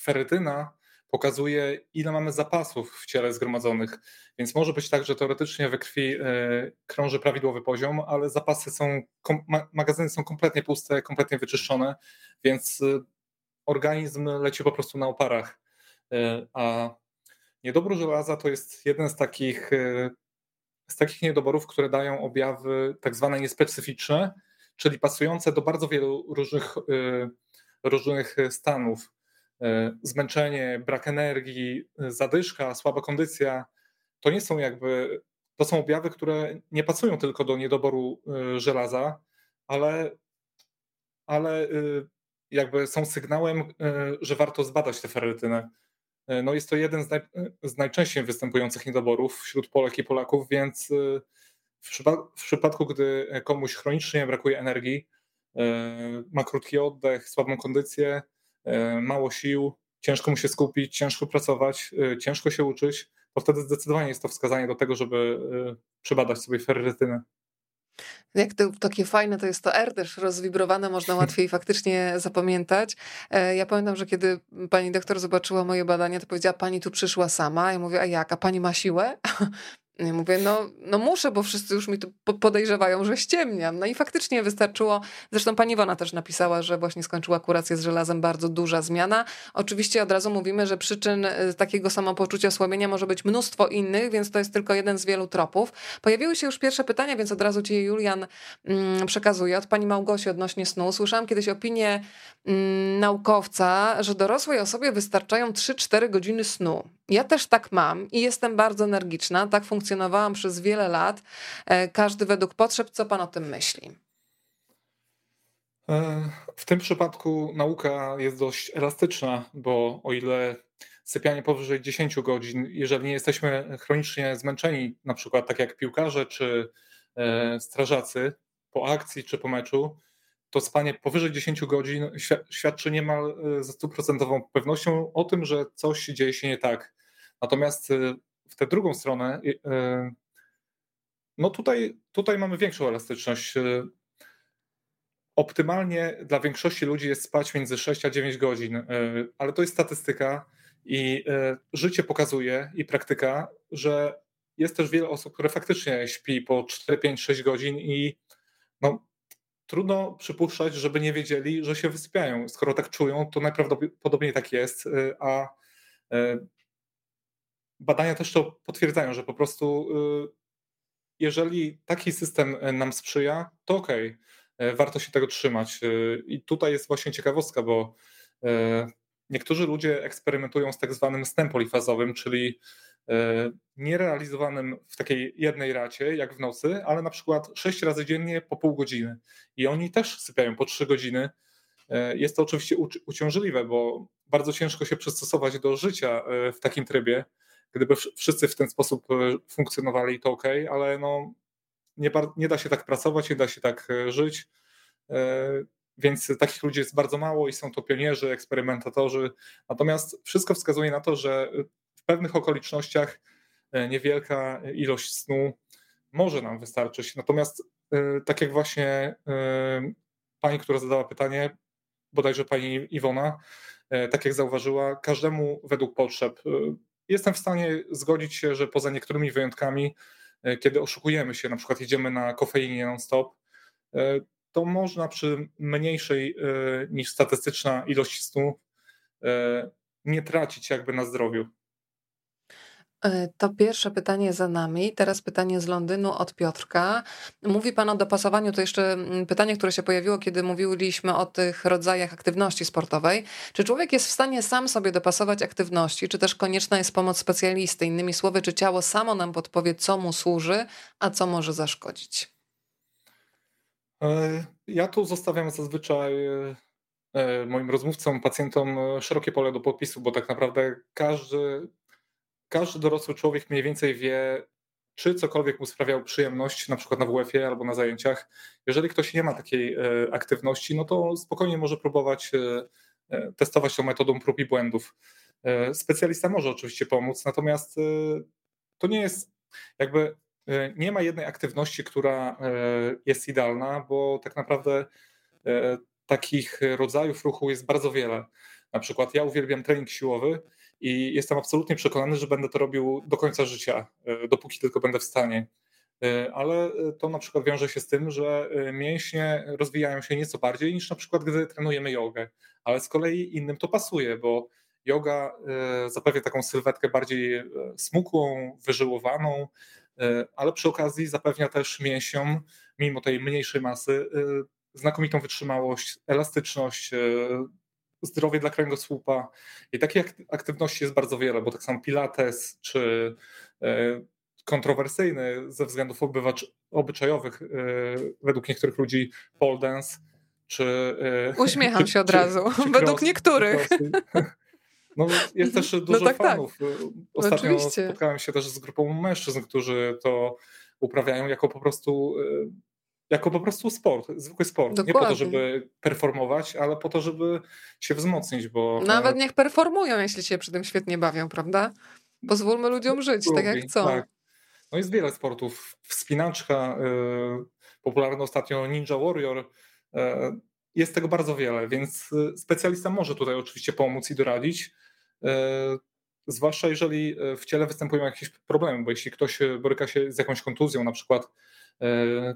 ferytyna pokazuje, ile mamy zapasów w ciele zgromadzonych. Więc może być tak, że teoretycznie we krwi e, krąży prawidłowy poziom, ale zapasy są, magazyny są kompletnie puste, kompletnie wyczyszczone, więc e, organizm leci po prostu na oparach. E, a niedobór żelaza to jest jeden z takich, z takich niedoborów, które dają objawy tak zwane niespecyficzne, czyli pasujące do bardzo wielu różnych, różnych stanów. E, zmęczenie, brak energii, e, zadyszka, słaba kondycja, to nie są jakby, to są objawy, które nie pasują tylko do niedoboru e, żelaza, ale, ale jakby są sygnałem, że warto zbadać tę ferytynę. No jest to jeden z, naj, z najczęściej występujących niedoborów wśród Polek i Polaków, więc w, przypa w przypadku, gdy komuś chronicznie brakuje energii, ma krótki oddech, słabą kondycję, mało sił, ciężko mu się skupić, ciężko pracować, e, ciężko się uczyć, to wtedy zdecydowanie jest to wskazanie do tego, żeby e, przebadać sobie ferrytynę. Jak to takie fajne to jest to R też rozwibrowane, można *laughs* łatwiej faktycznie zapamiętać. Ja pamiętam, że kiedy pani doktor zobaczyła moje badanie, to powiedziała, pani tu przyszła sama. Ja mówię, a jak, a pani ma siłę? *laughs* Ja mówię, no, no muszę, bo wszyscy już mi tu podejrzewają, że ściemniam. No i faktycznie wystarczyło. Zresztą pani Iwona też napisała, że właśnie skończyła kurację z żelazem, bardzo duża zmiana. Oczywiście od razu mówimy, że przyczyn y, takiego samopoczucia osłabienia może być mnóstwo innych, więc to jest tylko jeden z wielu tropów. Pojawiły się już pierwsze pytania, więc od razu ci je Julian mm, przekazuje. Od pani Małgosi odnośnie snu. Słyszałam kiedyś opinię mm, naukowca, że dorosłej osobie wystarczają 3-4 godziny snu. Ja też tak mam i jestem bardzo energiczna. Tak funkcjonowałam przez wiele lat. E, każdy według potrzeb. Co pan o tym myśli? E, w tym przypadku nauka jest dość elastyczna, bo o ile sypianie powyżej 10 godzin, jeżeli nie jesteśmy chronicznie zmęczeni, na przykład tak jak piłkarze czy e, strażacy po akcji czy po meczu, to spanie powyżej 10 godzin świadczy niemal ze stuprocentową pewnością o tym, że coś dzieje się nie tak. Natomiast y, w tę drugą stronę, y, no tutaj, tutaj mamy większą elastyczność. Optymalnie dla większości ludzi jest spać między 6 a 9 godzin, ale to jest statystyka i życie pokazuje i praktyka, że jest też wiele osób, które faktycznie śpi po 4, 5, 6 godzin i no, trudno przypuszczać, żeby nie wiedzieli, że się wysypiają. Skoro tak czują, to najprawdopodobniej tak jest, a badania też to potwierdzają, że po prostu jeżeli taki system nam sprzyja, to okej, okay, warto się tego trzymać. I tutaj jest właśnie ciekawostka, bo niektórzy ludzie eksperymentują z tak zwanym snem polifazowym, czyli nierealizowanym w takiej jednej racie, jak w nocy, ale na przykład 6 razy dziennie po pół godziny. I oni też sypiają po 3 godziny. Jest to oczywiście uciążliwe, bo bardzo ciężko się przystosować do życia w takim trybie. Gdyby wszyscy w ten sposób funkcjonowali, to ok, ale no, nie, nie da się tak pracować, nie da się tak żyć. Więc takich ludzi jest bardzo mało i są to pionierzy, eksperymentatorzy. Natomiast wszystko wskazuje na to, że w pewnych okolicznościach e, niewielka ilość snu może nam wystarczyć. Natomiast e, tak jak właśnie e, pani, która zadała pytanie, bodajże pani Iwona, tak jak zauważyła, każdemu według potrzeb. Jestem w stanie zgodzić się, że poza niektórymi wyjątkami, kiedy oszukujemy się, na przykład jedziemy na kofeinie non-stop, to można przy mniejszej niż statystyczna ilość snu nie tracić jakby na zdrowiu. E, to pierwsze pytanie za nami. Teraz pytanie z Londynu od Piotrka. Mówi Pan o dopasowaniu. To jeszcze mm, pytanie, które się pojawiło, kiedy mówiliśmy o tych rodzajach aktywności sportowej. Czy człowiek jest w stanie sam sobie dopasować aktywności, czy też konieczna jest pomoc specjalisty? Innymi słowy, czy ciało samo nam podpowie, co mu służy, a co może zaszkodzić? E, ja tu zostawiam zazwyczaj e, moim rozmówcom, pacjentom szerokie pole do podpisu, bo tak naprawdę każdy każdy dorosły człowiek mniej więcej wie, czy cokolwiek mu sprawiał przyjemność, na przykład na WF-ie albo na zajęciach. Jeżeli ktoś nie ma takiej e, aktywności, no to spokojnie może próbować e, e, testować tą metodą prób i błędów. Specjalista może oczywiście pomóc, natomiast to nie jest jakby nie ma jednej aktywności, która jest idealna, bo tak naprawdę takich rodzajów ruchu jest bardzo wiele. Na przykład ja uwielbiam trening siłowy i jestem absolutnie przekonany, że będę to robił do końca życia, e, dopóki tylko będę w stanie. E, ale to na przykład wiąże się z tym, że e, mięśnie rozwijają się nieco bardziej niż na przykład gdy trenujemy jogę, ale z kolei innym to pasuje, bo yoga zapewnia taką sylwetkę bardziej smukłą, wyżyłowaną, ale przy okazji zapewnia też mięsiom, mimo tej mniejszej masy, znakomitą wytrzymałość, elastyczność, zdrowie dla kręgosłupa. I takich aktywności jest bardzo wiele, bo tak samo Pilates czy e, kontrowersyjny ze względów obyczajowych e, według niektórych ludzi pole dance czy... E, Uśmiecham *laughs* się od czy, razu, czy, według niektórych. *laughs* No, jest też no dużo no tak, fanów. Tak. Ostatnio Oczywiście. spotkałem się też z grupą mężczyzn, którzy to uprawiają jako po prostu jako po prostu sport, zwykły sport. Dokładnie. Nie po to, żeby performować, ale po to, żeby się wzmocnić, bo... Nawet niech performują, jeśli się przy tym świetnie bawią, prawda? Pozwólmy ludziom żyć tak jak chcą. Tak. No jest wiele sportów. Wspinaczka, yy, popularny ostatnio Ninja Warrior, yy, jest tego bardzo wiele, więc specjalista może tutaj oczywiście pomóc i doradzić. Yy, zwłaszcza jeżeli w ciele występują jakieś problemy, bo jeśli ktoś boryka się z jakąś kontuzją, na przykład E,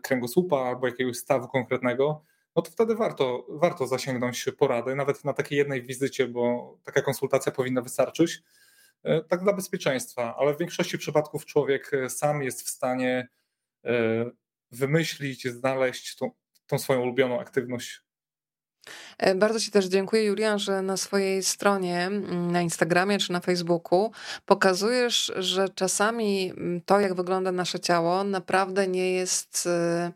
kręgosłupa albo jakiegoś stawu konkretnego, no to wtedy warto, warto zasięgnąć porady, nawet na takiej jednej wizycie, bo taka konsultacja powinna wystarczyć, e, tak dla bezpieczeństwa, ale w większości przypadków człowiek sam jest w stanie e, wymyślić, znaleźć tą, tą swoją ulubioną aktywność. E, bardzo Ci też dziękuję, Julian, że na swojej stronie, mm, na Instagramie czy na Facebooku pokazujesz, że czasami mm, to, jak wygląda nasze ciało, naprawdę nie jest y,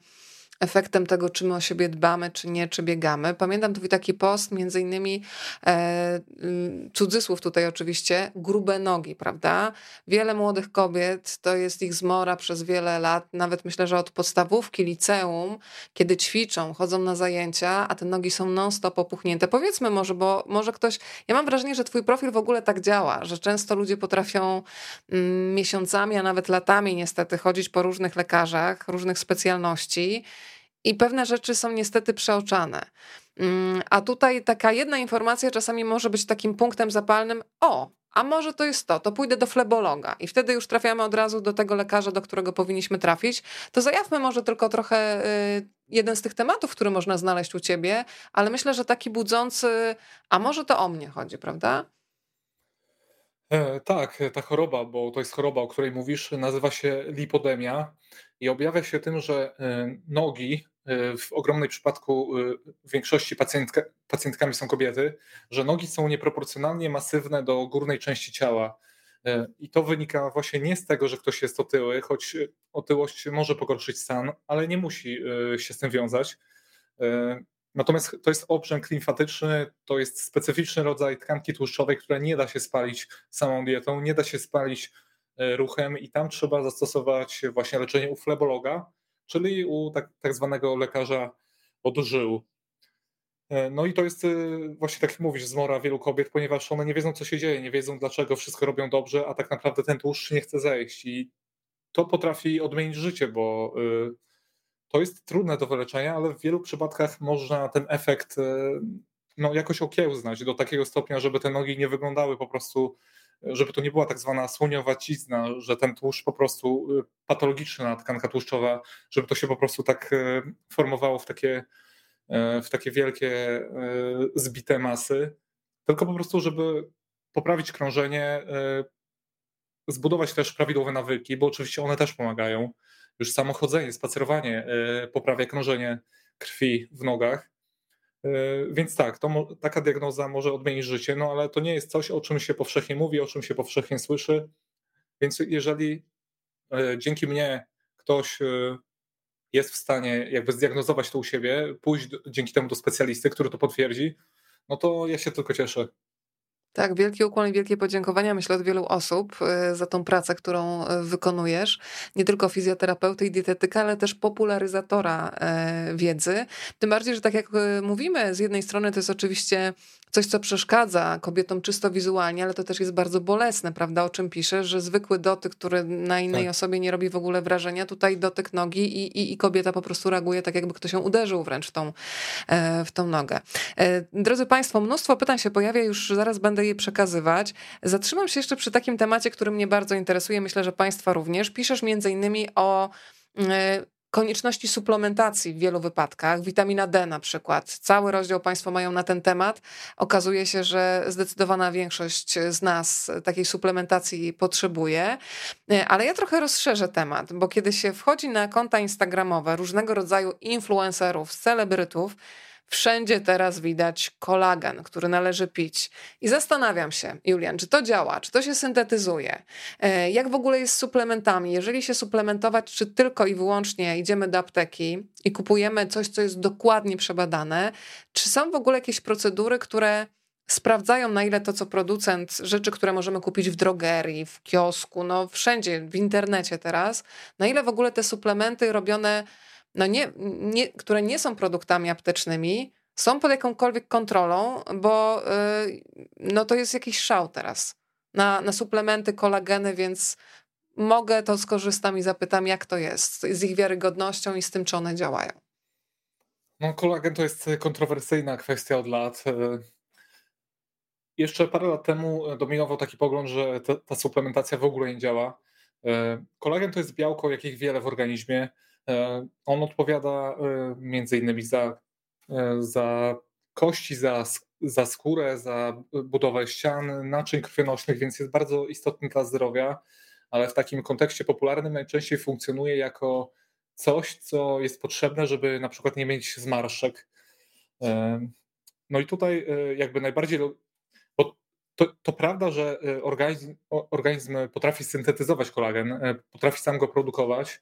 efektem tego, czy my o siebie dbamy, czy nie, czy biegamy. Pamiętam twój taki post, między innymi e, mm, cudzysłów tutaj oczywiście, grube nogi, prawda? Wiele młodych kobiet, to jest ich zmora przez wiele lat, nawet myślę, że od podstawówki, liceum, kiedy ćwiczą, chodzą na zajęcia, a te nogi są non-stop opuchnięte. Powiedzmy może, bo może ktoś, ja mam wrażenie, że twój profil w ogóle tak działa, że często ludzie potrafią mm, miesiącami, a nawet latami niestety chodzić po różnych lekarzach, różnych specjalności i pewne rzeczy są niestety przeoczane. Mm, a tutaj taka jedna informacja czasami może być takim punktem zapalnym. O, a może to jest to, to pójdę do flebologa i wtedy już trafiamy od razu do tego lekarza, do którego powinniśmy trafić. To zajawmy może tylko trochę y, jeden z tych tematów, który można znaleźć u ciebie, ale myślę, że taki budzący, a może to o mnie chodzi, prawda? E, tak, ta choroba, bo to jest choroba, o której mówisz, nazywa się lipodemia i objawia się tym, że e, nogi e, w ogromnej przypadku w większości pacjentka, pacjentkami są kobiety, że nogi są nieproporcjonalnie masywne do górnej części ciała. I to wynika właśnie nie z tego, że ktoś jest otyły, choć otyłość może pogorszyć stan, ale nie musi się z tym wiązać. Natomiast to jest obrzęk limfatyczny, to jest specyficzny rodzaj tkanki tłuszczowej, która nie da się spalić samą dietą, nie da się spalić e, ruchem i tam trzeba zastosować właśnie leczenie u flebologa, czyli u tak, tak zwanego lekarza od żył. E, no i to jest e, właśnie tak jak mówisz, zmora wielu kobiet, ponieważ one nie wiedzą, co się dzieje, nie wiedzą, dlaczego wszystko robią dobrze, a tak naprawdę ten tłuszcz nie chce zejść. I to potrafi odmienić życie, bo to jest trudne do wyleczenia, ale w wielu przypadkach można ten efekt e, no, jakoś okiełznać do takiego stopnia, żeby te nogi nie wyglądały po prostu, żeby to nie była tak zwana słoniowacizna, że ten tłuszcz po prostu e, patologiczna tkanka tłuszczowa, żeby to się po prostu tak e, formowało w takie, w takie wielkie zbite masy, tylko po prostu, żeby poprawić krążenie, zbudować też prawidłowe nawyki, bo oczywiście one też pomagają już samo chodzenie, spacerowanie poprawia krążenie krwi w nogach. E, więc tak, to, taka diagnoza może odmienić życie, no ale to nie jest coś, o czym się powszechnie mówi, o czym się powszechnie słyszy. Więc jeżeli e, dzięki mnie ktoś jest w stanie jakby zdiagnozować to u siebie, pójść dzięki temu do specjalisty, który to potwierdzi, no to ja się tylko cieszę. Tak, wielki ukłon i wielkie podziękowania myślę od wielu osób y, za tą pracę, którą y, wykonujesz. Nie tylko fizjoterapeuty i dietetyka, ale też popularyzatora y, wiedzy. Tym bardziej, że tak jak mówimy, z jednej strony to jest oczywiście coś, co przeszkadza kobietom czysto wizualnie, ale to też jest bardzo bolesne, prawda, o czym piszesz, że zwykły dotyk, który na innej tak. osobie nie robi w ogóle wrażenia, tutaj dotyk nogi i, i, i kobieta po prostu reaguje tak, jakby ktoś ją uderzył wręcz w tą, e, w tą nogę. E, drodzy Państwo, mnóstwo pytań się pojawia, już zaraz będę je przekazywać. Zatrzymam się jeszcze przy takim temacie, który mnie bardzo interesuje, myślę, że Państwa również. Piszesz między innymi o e, konieczności suplementacji w wielu wypadkach, witamina D na przykład. Cały rozdział Państwo mają na ten temat. Okazuje się, że zdecydowana większość z nas takiej suplementacji potrzebuje. Ale ja trochę rozszerzę temat, bo kiedy się wchodzi na konta instagramowe różnego rodzaju influencerów, celebrytów, Wszędzie teraz widać kolagen, który należy pić. I zastanawiam się, Julian, czy to działa, czy to się syntetyzuje? E, jak w ogóle jest z suplementami? Jeżeli się suplementować, czy tylko i wyłącznie idziemy do apteki i kupujemy coś, co jest dokładnie przebadane, czy są w ogóle jakieś procedury, które sprawdzają, na ile to, co producent, rzeczy, które możemy kupić w drogerii, w kiosku, no wszędzie, w internecie teraz, na ile w ogóle te suplementy robione no nie, nie, które nie są produktami aptecznymi, są pod jakąkolwiek kontrolą, bo yy, no to jest jakiś szał teraz na, na suplementy, kolageny, więc mogę, to skorzystam i zapytam, jak to jest z ich wiarygodnością i z tym, czy one działają. No, kolagen to jest kontrowersyjna kwestia od lat. Jeszcze parę lat temu dominował taki pogląd, że ta, ta suplementacja w ogóle nie działa. Kolagen to jest białko, jakich wiele w organizmie. E, on odpowiada e, między innymi za, e, za kości, za, za skórę, za budowę ścian, naczyń krwionośnych, więc jest bardzo istotny dla zdrowia, ale w takim kontekście popularnym najczęściej funkcjonuje jako coś, co jest potrzebne, żeby na przykład nie mieć zmarszczek. No i tutaj jakby najbardziej, bo to, to prawda, że organizm, organizm potrafi syntetyzować kolagen, potrafi sam go produkować,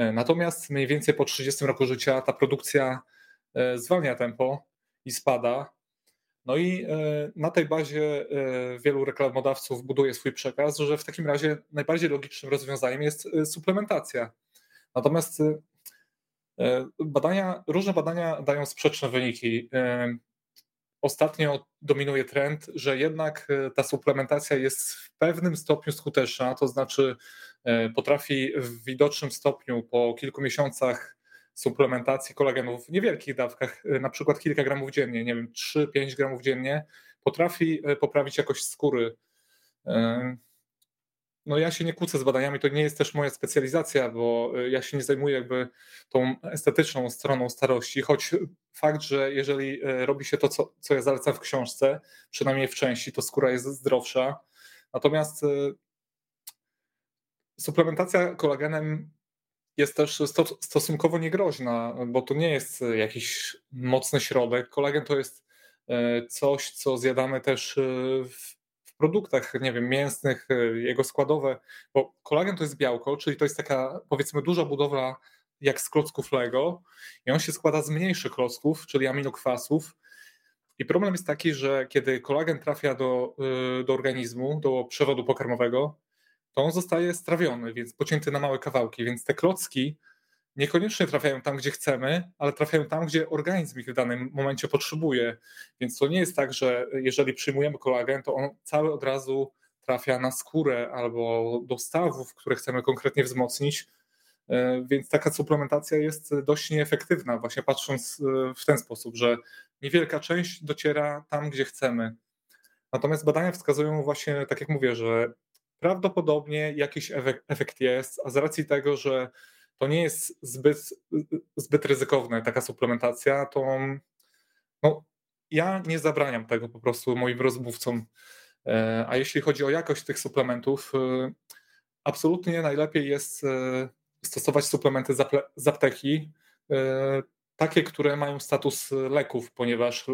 natomiast mniej więcej po 30 roku życia ta produkcja e, zwalnia tempo i spada. No i e, na tej bazie wielu reklamodawców buduje swój przekaz, że w takim razie najbardziej logicznym rozwiązaniem jest suplementacja. Natomiast badania, różne badania dają sprzeczne wyniki. Ostatnio dominuje trend, że jednak ta suplementacja jest w pewnym stopniu skuteczna, to znaczy E, potrafi w widocznym stopniu po kilku miesiącach suplementacji kolagenu w niewielkich dawkach, e, na przykład kilka gramów dziennie, nie wiem, 3-5 gramów dziennie, potrafi e, poprawić jakość skóry. No ja się nie kłócę z badaniami, to nie jest też moja specjalizacja, bo ja się nie zajmuję jakby tą estetyczną stroną starości, choć fakt, że jeżeli robi się to, co, co ja zalecam w książce, przynajmniej w części, to skóra jest zdrowsza, Natomiast suplementacja kolagenem jest też stosunkowo niegroźna, bo to nie jest jakiś mocny środek. Kolagen to jest coś, co zjadamy też w produktach, nie wiem, mięsnych, jego składowe, bo kolagen to jest białko, czyli to jest taka powiedzmy duża budowla jak z klocków Lego i on się składa z mniejszych klocków, czyli aminokwasów. I problem jest taki, że kiedy kolagen trafia do, do organizmu, do przewodu pokarmowego, to on zostaje strawiony, więc pocięty na małe kawałki, więc te klocki niekoniecznie trafiają tam, gdzie chcemy, ale trafiają tam, gdzie organizm ich w danym momencie potrzebuje. Więc to nie jest tak, że jeżeli przyjmujemy kolagen, to on cały od razu trafia na skórę albo do stawów, które chcemy konkretnie wzmocnić, E, więc taka suplementacja jest dość nieefektywna, właśnie patrząc e, w ten sposób, że niewielka część dociera tam, gdzie chcemy. Natomiast badania wskazują właśnie, tak jak mówię, że prawdopodobnie jakiś efekt jest, a z racji tego, że to nie jest zbyt, zbyt ryzykowne, taka suplementacja, to no, ja nie zabraniam tego po prostu moim rozmówcom. E, a jeśli chodzi o jakość tych suplementów, absolutnie najlepiej jest stosować suplementy z apteki, e, takie, które mają status leków, ponieważ e,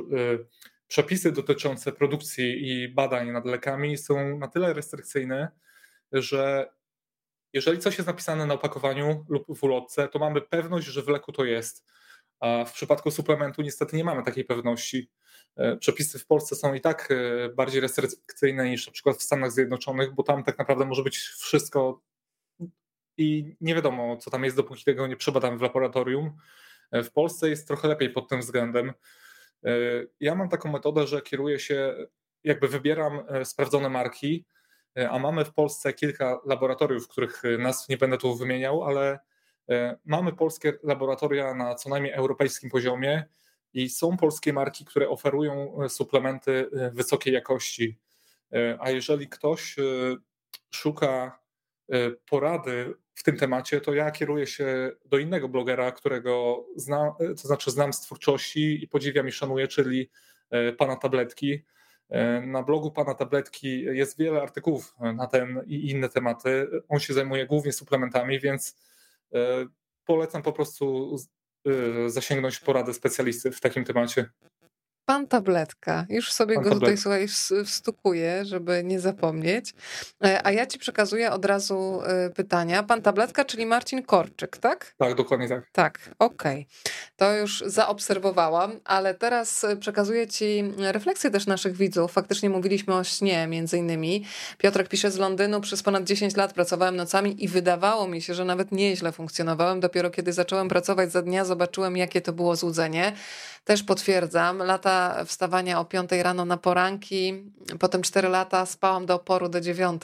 przepisy dotyczące produkcji i badań nad lekami są na tyle restrykcyjne, że jeżeli coś jest napisane na opakowaniu lub w ulotce, to mamy pewność, że w leku to jest. A w przypadku suplementu niestety nie mamy takiej pewności. E, przepisy w Polsce są i tak bardziej restrykcyjne niż na przykład w Stanach Zjednoczonych, bo tam tak naprawdę może być wszystko i nie wiadomo, co tam jest, dopóki tego nie przebadamy w laboratorium. E, w Polsce jest trochę lepiej pod tym względem. E, ja mam taką metodę, że kieruję się, jakby wybieram e, sprawdzone marki, a mamy w Polsce kilka laboratoriów, których nazw nie będę tu wymieniał, ale mamy polskie laboratoria na co najmniej europejskim poziomie i są polskie marki, które oferują suplementy wysokiej jakości. A jeżeli ktoś szuka porady w tym temacie, to ja kieruję się do innego blogera, którego znam, to znaczy znam z twórczości i podziwiam i szanuję, czyli e, pana tabletki. E, na blogu pana tabletki jest wiele artykułów na ten i inne tematy. On się zajmuje głównie suplementami, więc e, polecam po prostu zasięgnąć porady specjalisty w takim temacie. Pan Tabletka. Już sobie Pan go tabletka. tutaj słuchaj, wstukuję, żeby nie zapomnieć. E, a ja ci przekazuję od razu e, pytania. Pan Tabletka, czyli Marcin Korczyk, tak? Tak, dokładnie tak. Tak, okej. Okay. To już zaobserwowałam, ale teraz e, przekazuję ci refleksję też naszych widzów. Faktycznie mówiliśmy o śnie między innymi. Piotrek pisze z Londynu, przez ponad 10 lat pracowałem nocami i wydawało mi się, że nawet nieźle funkcjonowałem. Dopiero kiedy zacząłem pracować za dnia, zobaczyłem, jakie to było złudzenie. Też potwierdzam, lata wstawania o 5 rano na poranki, potem 4 lata spałam do oporu do 9,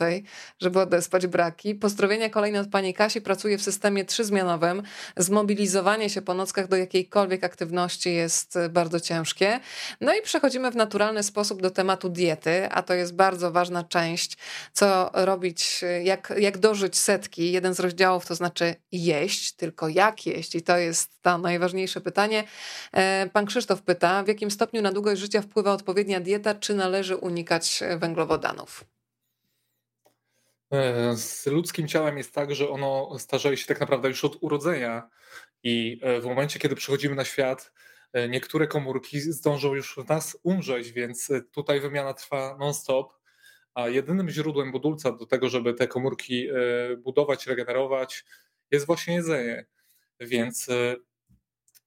żeby odespać braki. Pozdrowienia kolejne od pani Kasi, pracuję w systemie trzyzmianowym. Zmobilizowanie się po nockach do jakiejkolwiek aktywności jest bardzo ciężkie. No i przechodzimy w naturalny sposób do tematu diety, a to jest bardzo ważna część, co robić, jak, jak dożyć setki. Jeden z rozdziałów to znaczy jeść, tylko jak jeść i to jest to najważniejsze pytanie. E, pan Krzysztof pyta, w jakim stopniu na długość życia wpływa odpowiednia dieta, czy należy unikać węglowodanów? E, z ludzkim ciałem jest tak, że ono starzeje się tak naprawdę już od urodzenia i e, w momencie, kiedy przychodzimy na świat, e, niektóre komórki zdążą już w nas umrzeć, więc tutaj wymiana trwa non-stop, a jedynym źródłem budulca do tego, żeby te komórki budować, regenerować, jest właśnie jedzenie. Więc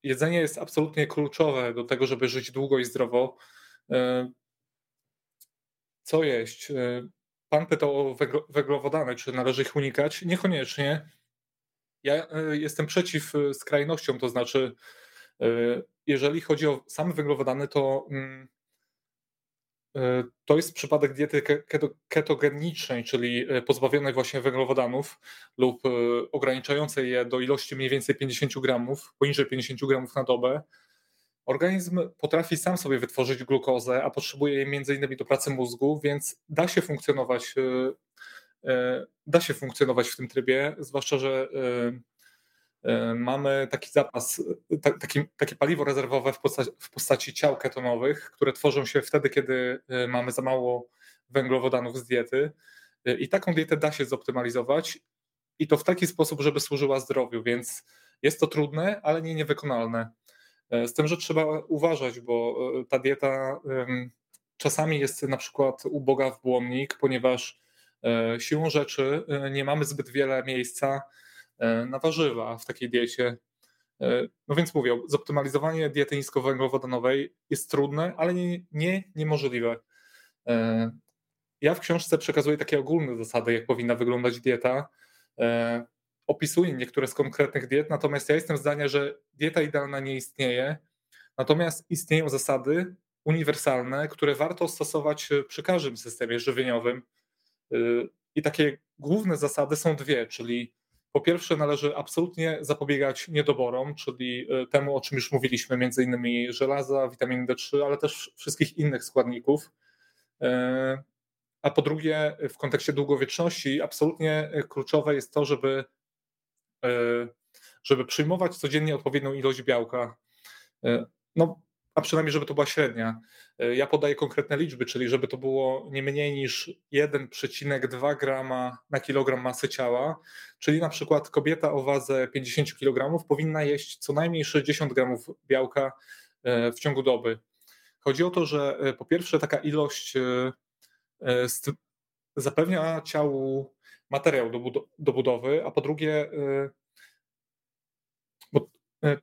jedzenie jest absolutnie kluczowe do tego, żeby żyć długo i zdrowo. E, co jeść? E, pan pytał o węglowodany, czy należy ich unikać? Niekoniecznie. Ja e, jestem przeciw skrajnościom, to znaczy, jeżeli chodzi o same węglowodany, to mm, to jest przypadek diety ketogenicznej, czyli e, pozbawionej właśnie węglowodanów lub e, ograniczającej je do ilości mniej więcej 50 gramów, poniżej 50 gramów na dobę. Organizm potrafi sam sobie wytworzyć glukozę, a potrzebuje jej między innymi do pracy mózgu, więc da się funkcjonować, da się funkcjonować w tym trybie, zwłaszcza, że E, mamy taki zapas, taki, takie paliwo rezerwowe w postaci, w postaci ciał ketonowych, które tworzą się wtedy, kiedy e, mamy za mało węglowodanów z diety. I taką dietę da się zoptymalizować i to w taki sposób, żeby służyła zdrowiu, więc jest to trudne, ale nie niewykonalne. Z tym, że trzeba uważać, bo ta dieta czasami jest na przykład uboga w błonnik, ponieważ siłą rzeczy nie mamy zbyt wiele miejsca na warzywa w takiej diecie. E, no więc mówię, zoptymalizowanie diety niskowęglowodanowej jest trudne, ale nie, nie niemożliwe. E, ja w książce przekazuję takie ogólne zasady, jak powinna wyglądać dieta. E, opisuję niektóre z konkretnych diet, natomiast ja jestem zdania, że dieta idealna nie istnieje, natomiast istnieją zasady uniwersalne, które warto stosować przy każdym systemie żywieniowym. I takie główne zasady są dwie, czyli po pierwsze, należy absolutnie zapobiegać niedoborom, czyli e, temu, o czym już mówiliśmy, między innymi żelaza, witaminy D3, ale też wszystkich innych składników. E, a po drugie, w kontekście długowieczności, absolutnie kluczowe jest to, żeby, e, żeby przyjmować codziennie odpowiednią ilość białka. No, a przynajmniej, żeby to była średnia. E, ja podaję konkretne liczby, czyli żeby to było nie mniej niż 1,2 grama na kilogram masy ciała, czyli na przykład kobieta o wadze 50 kg powinna jeść co najmniej 60 gramów białka e, w ciągu doby. Chodzi o to, że e, po pierwsze taka ilość zapewnia ciału materiał do budowy, a po drugie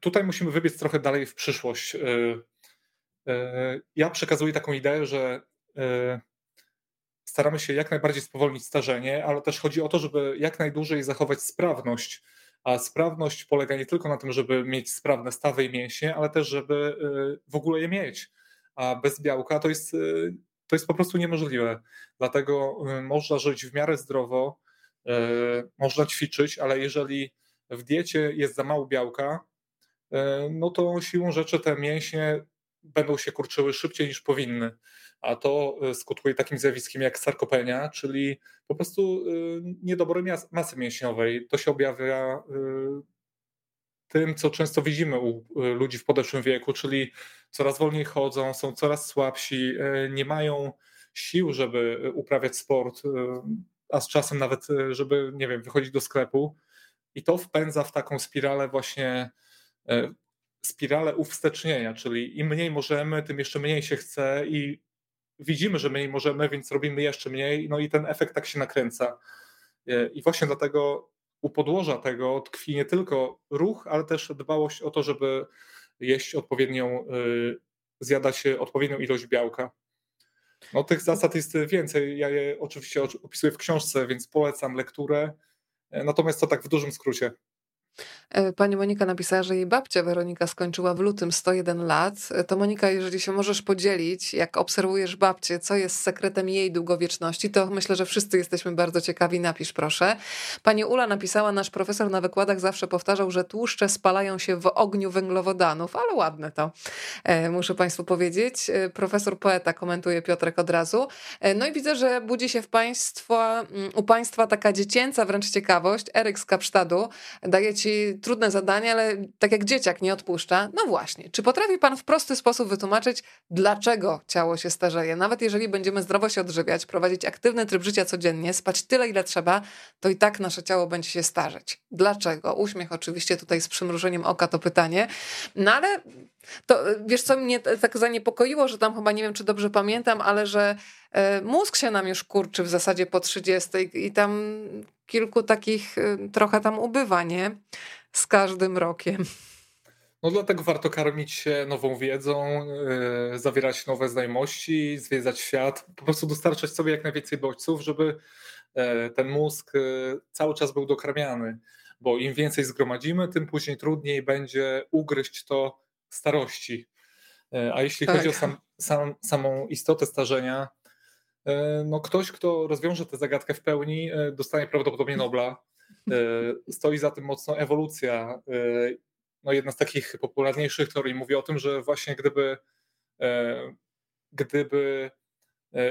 tutaj musimy wybiec trochę dalej w przyszłość ja przekazuję taką ideę, że e, staramy się jak najbardziej spowolnić starzenie, ale też chodzi o to, żeby jak najdłużej zachować sprawność. A sprawność polega nie tylko na tym, żeby mieć sprawne stawy i mięśnie, ale też, żeby e, w ogóle je mieć. A bez białka to jest, to jest po prostu niemożliwe. Dlatego można żyć w miarę zdrowo, można ćwiczyć, ale jeżeli w diecie jest za mało białka, no to siłą rzeczy te mięśnie będą się kurczyły szybciej niż powinny. A to y, skutkuje takim zjawiskiem jak sarkopenia, czyli po prostu y, niedobór masy mięśniowej. To się objawia y, tym, co często widzimy u ludzi w podeszłym wieku, czyli coraz wolniej chodzą, są coraz słabsi, nie mają sił, żeby uprawiać sport, a z czasem nawet, żeby, nie wiem, wychodzić do sklepu. I to wpędza w taką spiralę właśnie spiralę uwstecznienia, czyli im mniej możemy, tym jeszcze mniej się chce i widzimy, że mniej możemy, więc robimy jeszcze mniej, no i ten efekt tak się nakręca. E, I właśnie dlatego u podłoża tego tkwi nie tylko ruch, ale też dbałość o to, żeby jeść odpowiednią, e, zjadać odpowiednią ilość białka. No tych zasad jest więcej, ja je oczywiście opisuję w książce, więc polecam lekturę, e, natomiast to tak w dużym skrócie. E, pani Monika napisała, że jej babcia Weronika skończyła w lutym 101 lat. E, to Monika, jeżeli się możesz podzielić, jak obserwujesz babcię, co jest sekretem jej długowieczności, to myślę, że wszyscy jesteśmy bardzo ciekawi. Napisz proszę. Pani Ula napisała, nasz profesor na wykładach zawsze powtarzał, że tłuszcze spalają się w ogniu węglowodanów, ale ładne to, e, muszę Państwu powiedzieć. Profesor poeta komentuje Piotrek od razu. No i widzę, że budzi się w państwa, u Państwa taka dziecięca wręcz ciekawość. Eryk z Kapsztadu daje ci trudne zadanie, ale tak jak dzieciak nie odpuszcza. No właśnie, czy potrafi pan w prosty sposób wytłumaczyć, dlaczego ciało się starzeje? Nawet jeżeli będziemy zdrowo się odżywiać, prowadzić aktywny tryb życia codziennie, spać tyle, ile trzeba, to i tak nasze ciało będzie się starzeć. Dlaczego? Uśmiech oczywiście tutaj z przymrużeniem oka to pytanie. No ale to wiesz, co mnie tak zaniepokoiło, że tam chyba nie wiem, czy dobrze pamiętam, ale że e, mózg się nam już kurczy w zasadzie po 30 i tam kilku takich y, trochę tam ubywa, nie? Z każdym rokiem. No dlatego warto karmić się nową wiedzą, yy, zawierać nowe znajomości, zwiedzać świat, po prostu dostarczać sobie jak najwięcej bodźców, żeby yy, ten mózg yy, cały czas był dokarmiany, bo im więcej zgromadzimy, tym później trudniej będzie ugryźć to starości. Y, a jeśli tak. chodzi o sam, sam, samą istotę starzenia, E, no ktoś, kto rozwiąże tę zagadkę w pełni, e, dostanie prawdopodobnie Nobla. E, *laughs* stoi za tym mocno ewolucja. No jedna z takich popularniejszych teorii mówi o tym, że właśnie gdyby, gdyby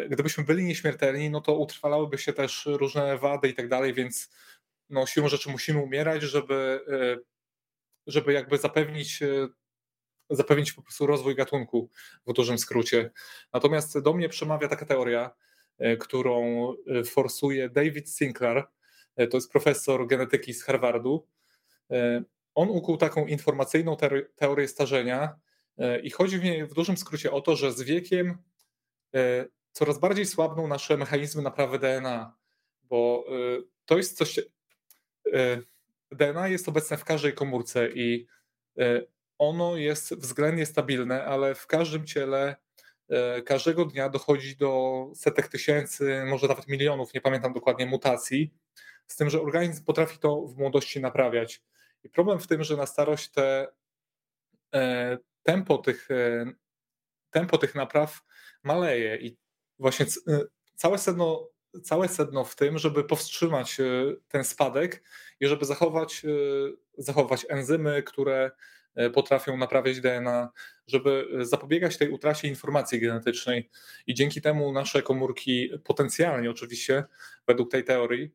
gdybyśmy byli nieśmiertelni, no to utrwalałyby się też różne wady i tak dalej, więc no siłą rzeczy musimy umierać, żeby, żeby jakby zapewnić zapewnić po prostu rozwój gatunku w dużym skrócie. Natomiast do mnie przemawia taka teoria, którą forsuje David Sinclair, to jest profesor genetyki z Harvardu. On ukuł taką informacyjną teorię starzenia i chodzi w niej w dużym skrócie o to, że z wiekiem coraz bardziej słabną nasze mechanizmy naprawy DNA, bo to jest coś. DNA jest obecne w każdej komórce i ono jest względnie stabilne, ale w każdym ciele e, każdego dnia dochodzi do setek tysięcy, może nawet milionów, nie pamiętam dokładnie, mutacji, z tym, że organizm potrafi to w młodości naprawiać. I problem w tym, że na starość te e, tempo tych, e, tempo tych napraw maleje i właśnie całe sedno, całe sedno w tym, żeby powstrzymać ten spadek i żeby zachować, zachować enzymy, które potrafią naprawiać DNA, żeby zapobiegać tej utracie informacji genetycznej. I dzięki temu nasze komórki potencjalnie, oczywiście, według tej teorii,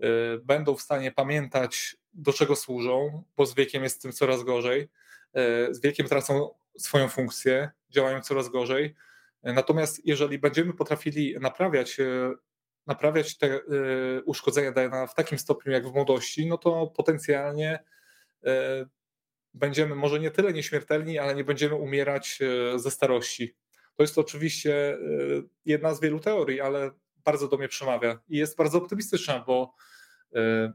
e, będą w stanie pamiętać, do czego służą, bo z wiekiem jest tym coraz gorzej. E, z wiekiem tracą swoją funkcję, działają coraz gorzej. Natomiast jeżeli będziemy potrafili naprawiać, naprawiać te uszkodzenia DNA w takim stopniu jak w młodości, no to potencjalnie będziemy może nie tyle nieśmiertelni, ale nie będziemy umierać e, ze starości. To jest oczywiście e, jedna z wielu teorii, ale bardzo do mnie przemawia i jest bardzo optymistyczna, bo e,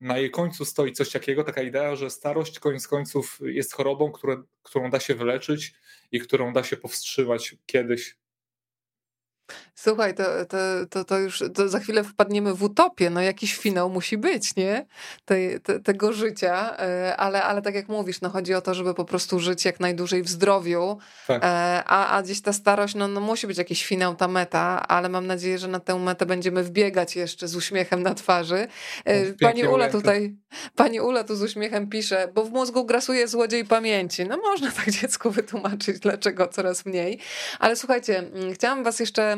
na jej końcu stoi coś takiego, taka idea, że starość koniec końców jest chorobą, które, którą da się wyleczyć i którą da się powstrzymać kiedyś. Słuchaj, to, to, to, to już to za chwilę wpadniemy w utopię. No jakiś finał musi być, nie? Te, te, tego życia, e, ale, ale tak jak mówisz, no chodzi o to, żeby po prostu żyć jak najdłużej w zdrowiu, tak. E, a, a gdzieś ta starość, no, no musi być jakiś finał, ta meta, ale mam nadzieję, że na tę metę będziemy wbiegać jeszcze z uśmiechem na twarzy. E, pani Ula tutaj, pani Ula tu z uśmiechem pisze, bo w mózgu grasuje złodziej pamięci. No można *laughs* tak dziecku wytłumaczyć, dlaczego coraz mniej. Ale słuchajcie, mm, chciałam was jeszcze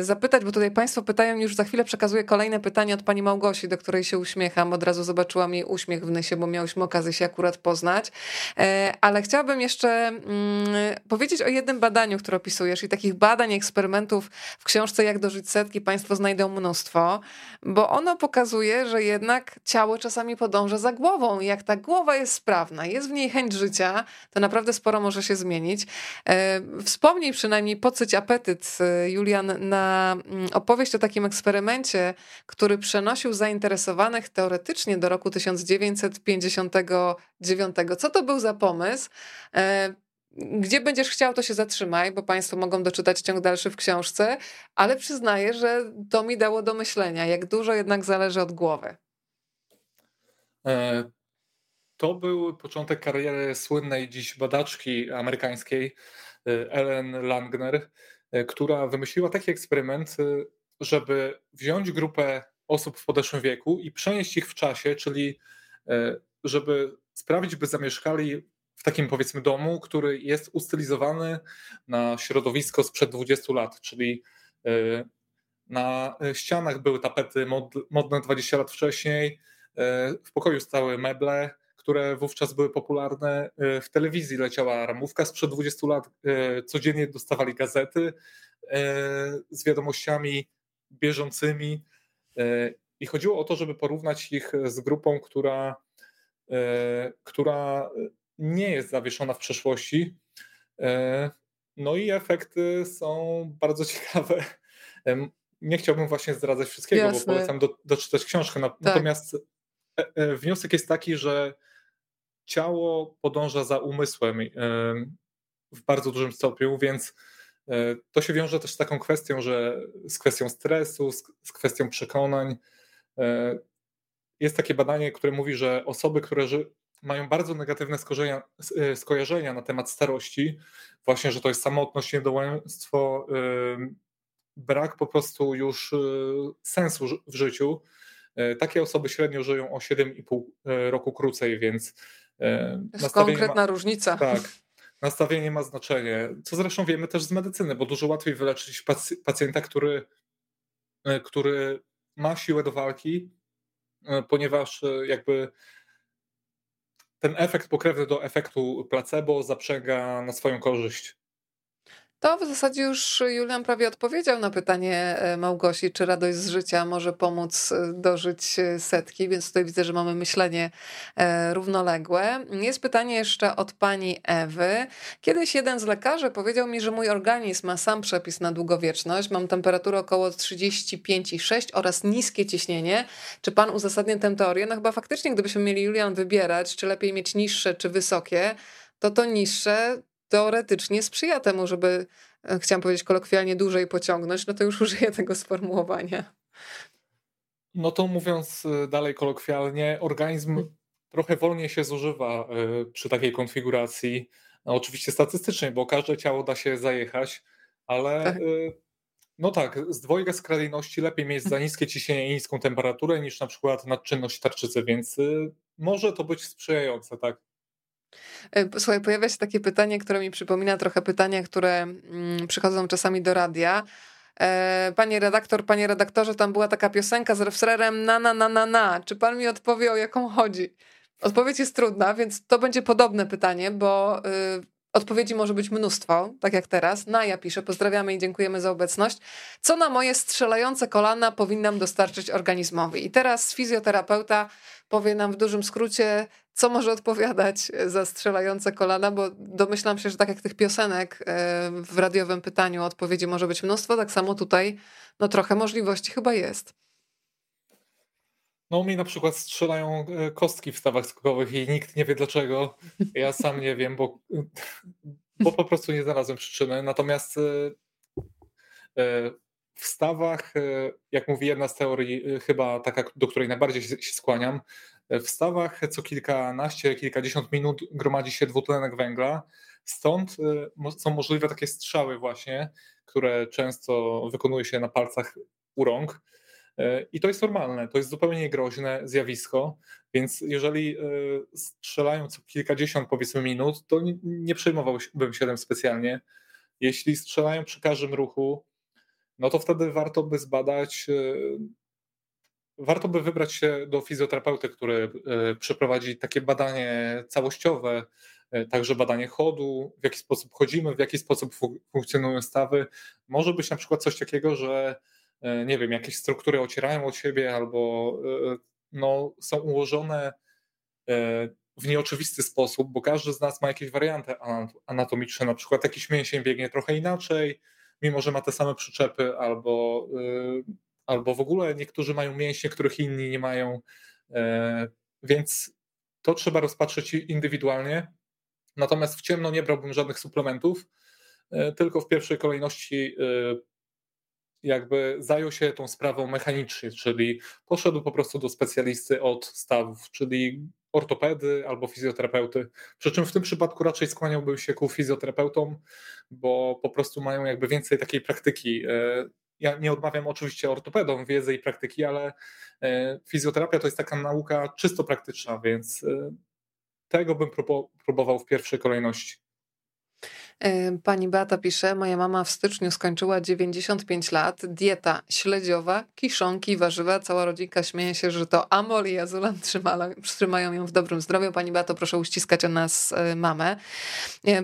zapytać, bo tutaj Państwo pytają, już za chwilę przekazuję kolejne pytanie od pani Małgosi, do której się uśmiecham. Od razu zobaczyłam jej uśmiech w nysie, bo miałyśmy okazję się akurat poznać. E, ale chciałabym jeszcze mm, powiedzieć o jednym badaniu, które opisujesz i takich badań, eksperymentów w książce Jak dożyć setki Państwo znajdą mnóstwo, bo ono pokazuje, że jednak ciało czasami podąża za głową i jak ta głowa jest sprawna, jest w niej chęć życia, to naprawdę sporo może się zmienić. E, wspomnij przynajmniej podsyć apetyt Julian na mm, opowieść o takim eksperymencie, który przenosił zainteresowanych teoretycznie do roku 1959. Co to był za pomysł? E, gdzie będziesz chciał, to się zatrzymaj, bo Państwo mogą doczytać ciąg dalszy w książce, ale przyznaję, że to mi dało do myślenia, jak dużo jednak zależy od głowy. E, to był początek kariery słynnej dziś badaczki amerykańskiej e, Ellen Langner, która wymyśliła taki eksperyment, e, żeby wziąć grupę osób w podeszłym wieku i przenieść ich w czasie, czyli e, żeby sprawić, by zamieszkali w takim powiedzmy domu, który jest ustylizowany na środowisko sprzed 20 lat, czyli na ścianach były tapety modne 20 lat wcześniej, w pokoju stały meble, które wówczas były popularne. E, w telewizji leciała ramówka sprzed 20 lat, e, codziennie dostawali gazety e, z wiadomościami bieżącymi i chodziło o to, żeby porównać ich z grupą, która, która nie jest zawieszona w przeszłości. No i efekty są bardzo ciekawe. Nie chciałbym właśnie zdradzać wszystkiego, Jasne. bo polecam do, doczytać książkę. Tak. Natomiast tak. wniosek jest taki, że ciało podąża za umysłem w bardzo dużym stopniu, więc e, to się wiąże też z taką kwestią, że z kwestią stresu, z, kwestią przekonań. E, jest takie badanie, które mówi, że osoby, które mają bardzo negatywne e, skojarzenia na temat starości, właśnie, że to jest samotność, niedołęstwo, brak po prostu już sensu w życiu, takie osoby średnio żyją o 7,5 roku krócej, więc E, to jest konkretna ma, różnica. Tak. Nastawienie ma znaczenie, co zresztą wiemy też z medycyny, bo dużo łatwiej wyleczyć pacjenta, który, e, który ma siłę do walki, e, ponieważ jakby ten efekt pokrewny do efektu placebo zaprzęga na swoją korzyść. To w zasadzie już Julian prawie odpowiedział na pytanie e, Małgosi, czy radość z życia może pomóc e, dożyć e, setki, więc tutaj widzę, że mamy myślenie równoległe. Jest pytanie jeszcze od pani Ewy. Kiedyś jeden z lekarzy powiedział mi, że mój organizm ma sam przepis na długowieczność. Mam temperaturę około 35,6 oraz niskie ciśnienie. Czy pan uzasadnia tę teorię? No chyba faktycznie, gdybyśmy mieli Julian wybierać, czy lepiej mieć niższe, czy wysokie, to to niższe teoretycznie sprzyja temu, żeby, e, chciałam powiedzieć kolokwialnie, dłużej pociągnąć, no to już *laughs* użyję tego sformułowania. No to mówiąc e, dalej kolokwialnie, organizm hmm. trochę wolniej się zużywa e, przy takiej konfiguracji. No oczywiście statystycznie, bo każde ciało da się zajechać, ale tak. no tak, z dwojga skrajności lepiej mieć za hmm. niskie ciśnienie i niską temperaturę niż na przykład nadczynność tarczycy, więc może to być sprzyjające, tak. E, słuchaj, pojawia się takie pytanie, które mi przypomina trochę pytania, które mm, przychodzą czasami do radia. E, panie redaktor, panie redaktorze, tam była taka piosenka z refrenem na na na na na. Czy pan mi odpowie, o jaką chodzi? Odpowiedź jest trudna, więc to będzie podobne pytanie, bo y, Odpowiedzi może być mnóstwo, tak jak teraz. Na ja piszę, pozdrawiamy i dziękujemy za obecność. Co na moje strzelające kolana powinnam dostarczyć organizmowi? I teraz fizjoterapeuta powie nam w dużym skrócie, co może odpowiadać za strzelające kolana, bo domyślam się, że tak jak tych piosenek e, w radiowym pytaniu odpowiedzi może być mnóstwo, tak samo tutaj no trochę możliwości chyba jest. No mnie na przykład strzelają e, kostki w stawach skokowych i nikt nie wie dlaczego. Ja sam nie wiem, bo, bo po prostu nie znalazłem przyczyny. Natomiast e, w stawach, jak mówi jedna z teorii, chyba taka, do której najbardziej się skłaniam, w stawach co kilkanaście, kilkadziesiąt minut gromadzi się dwutlenek węgla. Stąd y, są możliwe takie strzały właśnie, które często wykonuje się na palcach u rąk. Y, I to jest normalne, to jest zupełnie niegroźne zjawisko, więc jeżeli y, strzelają co kilkadziesiąt powiedzmy minut, to nie przejmowałbym się tym specjalnie. Jeśli strzelają przy każdym ruchu, no to wtedy warto by zbadać warto by wybrać się do fizjoterapeuty, który e, przeprowadzi takie badanie całościowe, e, także badanie chodu, w jaki sposób chodzimy, w jaki sposób funkcjonują stawy. Może być na przykład coś takiego, że e, nie wiem, jakieś struktury ocierają od siebie albo no, są ułożone w nieoczywisty sposób, bo każdy z nas ma jakieś warianty anatomiczne, na przykład jakiś mięsień biegnie trochę inaczej, mimo że ma te same przyczepy, albo albo w ogóle niektórzy mają mięśnie, których inni nie mają, e, więc to trzeba rozpatrzeć indywidualnie. Natomiast w ciemno nie brałbym żadnych suplementów, e, tylko w pierwszej kolejności e, jakby zajął się tą sprawą mechanicznie, czyli poszedł po prostu do specjalisty od stawów, czyli ortopedy albo fizjoterapeuty. Przy czym w tym przypadku raczej skłaniałbym się ku fizjoterapeutom, bo po prostu mają jakby więcej takiej praktyki ja nie odmawiam oczywiście ortopedom wiedzy i praktyki, ale e, fizjoterapia to jest taka nauka czysto praktyczna, więc e, tego bym próbował w pierwszej kolejności. Pani Beata pisze, moja mama w styczniu skończyła 95 lat, dieta śledziowa, kiszonki, warzywa, cała rodzinka śmieje się, że to amol i azulan trzymają, ją w dobrym zdrowiu. Pani Beato, proszę uściskać o nas e, mamę.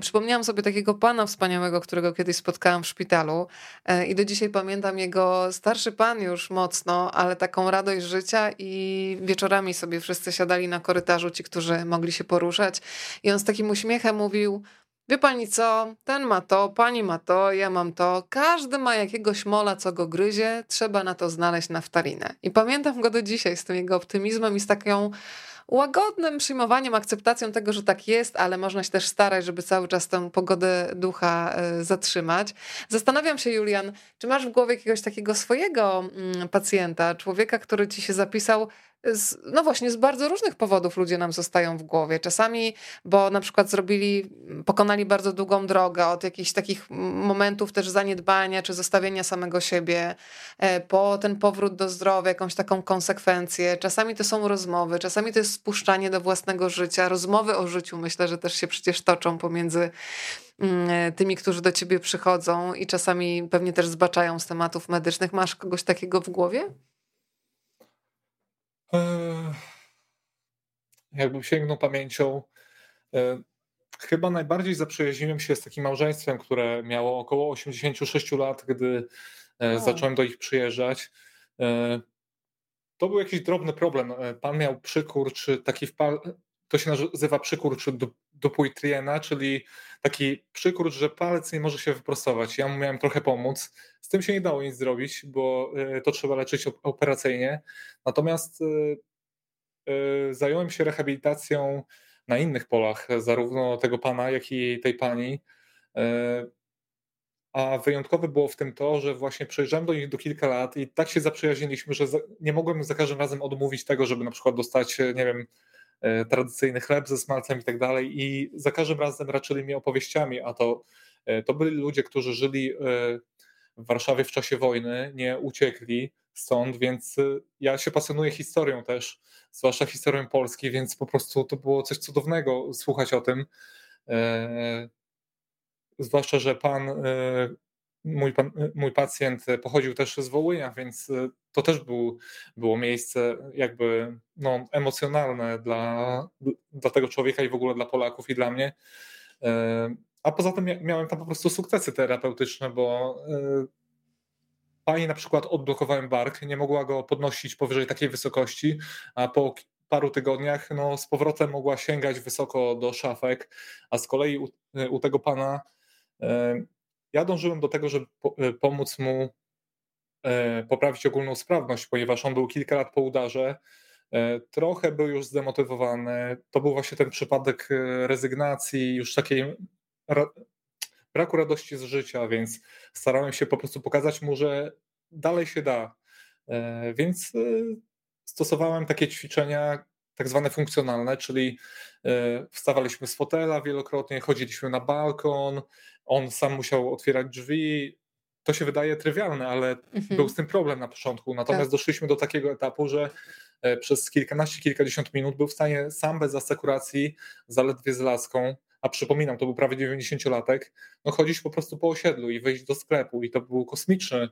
Przypomniałam sobie takiego pana wspaniałego, którego kiedyś spotkałam w szpitalu e, i do dzisiaj pamiętam jego starszy pan już mocno, ale taką radość życia i wieczorami sobie wszyscy siadali na korytarzu, ci, którzy mogli się poruszać i on z takim uśmiechem mówił Wie pani co, ten ma to, pani ma to, ja mam to. Każdy ma jakiegoś mola, co go gryzie, trzeba na to znaleźć naftalinę. I pamiętam go do dzisiaj z tym jego optymizmem i z taką łagodnym przyjmowaniem, akceptacją tego, że tak jest, ale można się też starać, żeby cały czas tę pogodę ducha e, zatrzymać. Zastanawiam się, Julian, czy masz w głowie jakiegoś takiego swojego mm, pacjenta, człowieka, który ci się zapisał z, no właśnie, z bardzo różnych powodów ludzie nam zostają w głowie. Czasami, bo na przykład zrobili, pokonali bardzo długą drogę od jakichś takich momentów też zaniedbania czy zostawienia samego siebie, e, po ten powrót do zdrowia, jakąś taką konsekwencję. Czasami to są rozmowy, czasami to jest spuszczanie do własnego życia. Rozmowy o życiu myślę, że też się przecież toczą pomiędzy mm, tymi, którzy do ciebie przychodzą i czasami pewnie też zbaczają z tematów medycznych. Masz kogoś takiego w głowie? Jakbym sięgnął pamięcią. Eee, chyba najbardziej zaprzyjaźniłem się z takim małżeństwem, które miało około 86 lat, gdy o. zacząłem do ich przyjeżdżać. To był jakiś drobny problem. Pan miał przykurcz, taki wpal, to się nazywa przykurcz Dupuytriena, czyli taki przykurcz, że palec nie może się wyprostować. Ja mu miałem trochę pomóc. Z tym się nie dało nic zrobić, bo e, to trzeba leczyć operacyjnie. Natomiast e, e, zająłem się rehabilitacją na innych polach, zarówno tego pana, jak i tej pani. A wyjątkowe było w tym to, że właśnie przejeżdżałem do nich do kilka lat i tak się zaprzyjaźniliśmy, że nie mogłem za każdym razem odmówić tego, żeby na przykład dostać, nie wiem, tradycyjny chleb ze smalcem i tak dalej. I za każdym razem raczyli mnie opowieściami, a to, e, to byli ludzie, którzy żyli e, w Warszawie w czasie wojny, nie uciekli stąd, więc ja się pasjonuję historią też, zwłaszcza historią Polski, więc po prostu to było coś cudownego słuchać o tym. Zwłaszcza, że pan mój, pan, mój pacjent pochodził też z Wołynia, więc e, to też był, było miejsce jakby no, emocjonalne dla, dla tego człowieka i w ogóle dla Polaków i dla mnie. E, a poza tym miałem tam po prostu sukcesy terapeutyczne, bo e, pani na przykład odblokowałem bark, nie mogła go podnosić powyżej takiej wysokości, a po paru tygodniach no, z powrotem mogła sięgać wysoko do szafek, a z kolei u, u tego pana ja dążyłem do tego, żeby e, pomóc mu e, poprawić ogólną sprawność, ponieważ on był kilka lat po udarze, e, trochę był już zdemotywowany. To był właśnie ten przypadek rezygnacji, już takiej braku radości z życia, więc starałem się po prostu pokazać mu, że dalej się da. Więc stosowałem takie ćwiczenia, tak zwane funkcjonalne, czyli wstawaliśmy z fotela wielokrotnie, chodziliśmy na balkon, on sam musiał otwierać drzwi. To się wydaje trywialne, ale mhm. był z tym problem na początku. Natomiast tak. doszliśmy do takiego etapu, że e, przez kilkanaście, kilkadziesiąt minut był w stanie sam bez asekuracji, zaledwie z laską, a przypominam, to był prawie 90-latek, no chodzić po prostu po osiedlu i wyjść do sklepu i to był kosmiczny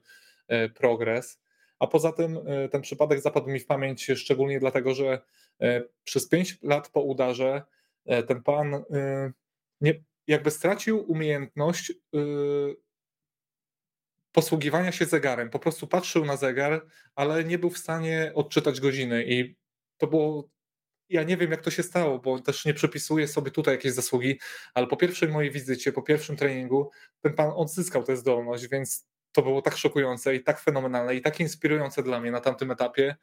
e, progres. A poza tym e, ten przypadek zapadł mi w pamięć szczególnie dlatego, że przez 5 lat po udarze ten pan nie, jakby stracił umiejętność yy, posługiwania się zegarem. Po prostu patrzył na zegar, ale nie był w stanie odczytać godziny i to było ja nie wiem, jak to się stało, bo też nie przypisuję sobie tutaj jakieś zasługi, ale po pierwszej mojej wizycie, po pierwszym treningu, ten pan odzyskał tę zdolność, więc to było tak szokujące i tak fenomenalne i tak inspirujące dla mnie na tamtym etapie,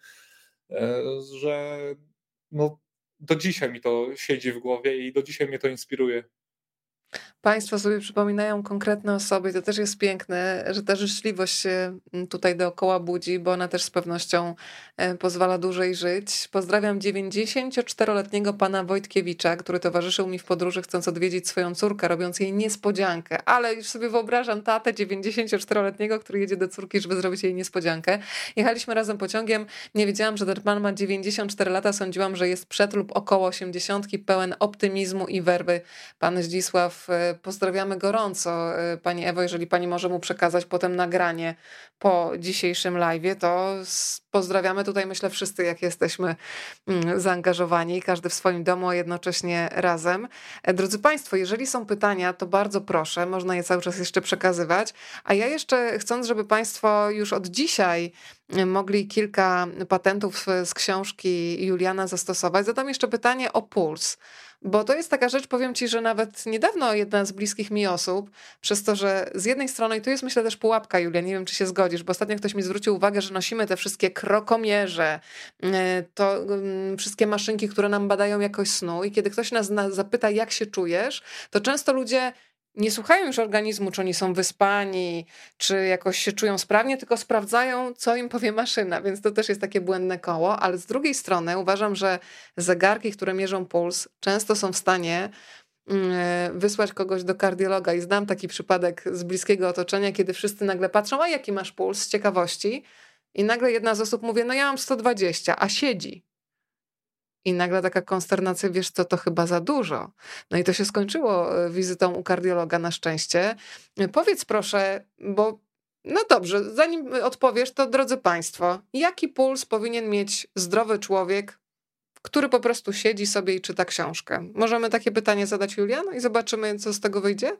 e, że no, do dzisiaj mi to siedzi w głowie i do dzisiaj mnie to inspiruje. Państwo sobie przypominają konkretne osoby, to też jest piękne, że ta życzliwość się mm, tutaj dookoła budzi, bo ona też z pewnością e, pozwala dłużej żyć. Pozdrawiam 94-letniego pana Wojtkiewicza, który towarzyszył mi w podróży, chcąc odwiedzić swoją córkę, robiąc jej niespodziankę. Ale już sobie wyobrażam tatę 94-letniego, który jedzie do córki, żeby zrobić jej niespodziankę. Jechaliśmy razem pociągiem. Nie wiedziałam, że ten pan ma 94 lata. Sądziłam, że jest przed lub około 80, pełen optymizmu i werby. Pan Zdzisław e, Pozdrawiamy gorąco y, Pani Ewo, jeżeli Pani może mu przekazać potem nagranie po dzisiejszym live, to pozdrawiamy tutaj myślę wszyscy, jak jesteśmy mm, zaangażowani, każdy w swoim domu, a jednocześnie razem. E, drodzy Państwo, jeżeli są pytania, to bardzo proszę, można je cały czas jeszcze przekazywać, a ja jeszcze chcąc, żeby Państwo już od dzisiaj y, mogli kilka patentów z książki Juliana zastosować, zadam jeszcze pytanie o puls. Bo to jest taka rzecz, powiem ci, że nawet niedawno jedna z bliskich mi osób, przez to, że z jednej strony, i tu jest myślę też pułapka, Julia, nie wiem czy się zgodzisz, bo ostatnio ktoś mi zwrócił uwagę, że nosimy te wszystkie krokomierze, mm, to um, wszystkie maszynki, które nam badają jakość snu i kiedy ktoś nas zapyta, jak się czujesz, to często ludzie nie słuchają już organizmu, czy oni są wyspani, czy jakoś się czują sprawnie, tylko sprawdzają, co im powie maszyna, więc to też jest takie błędne koło, ale z drugiej strony uważam, że zegarki, które mierzą puls, często są w stanie mm, wysłać kogoś do kardiologa. I znam taki przypadek z bliskiego otoczenia, kiedy wszyscy nagle patrzą, a jaki masz puls? z ciekawości. I nagle jedna z osób mówi, no ja mam 120, a siedzi. I nagle taka konsternacja, wiesz co, to chyba za dużo. No i to się skończyło e, wizytą u kardiologa na szczęście. E, powiedz proszę, bo no dobrze, zanim odpowiesz, to drodzy Państwo, jaki puls powinien mieć zdrowy człowiek, który po prostu siedzi sobie i czyta książkę. Możemy takie pytanie zadać Julian i zobaczymy, co z tego wyjdzie?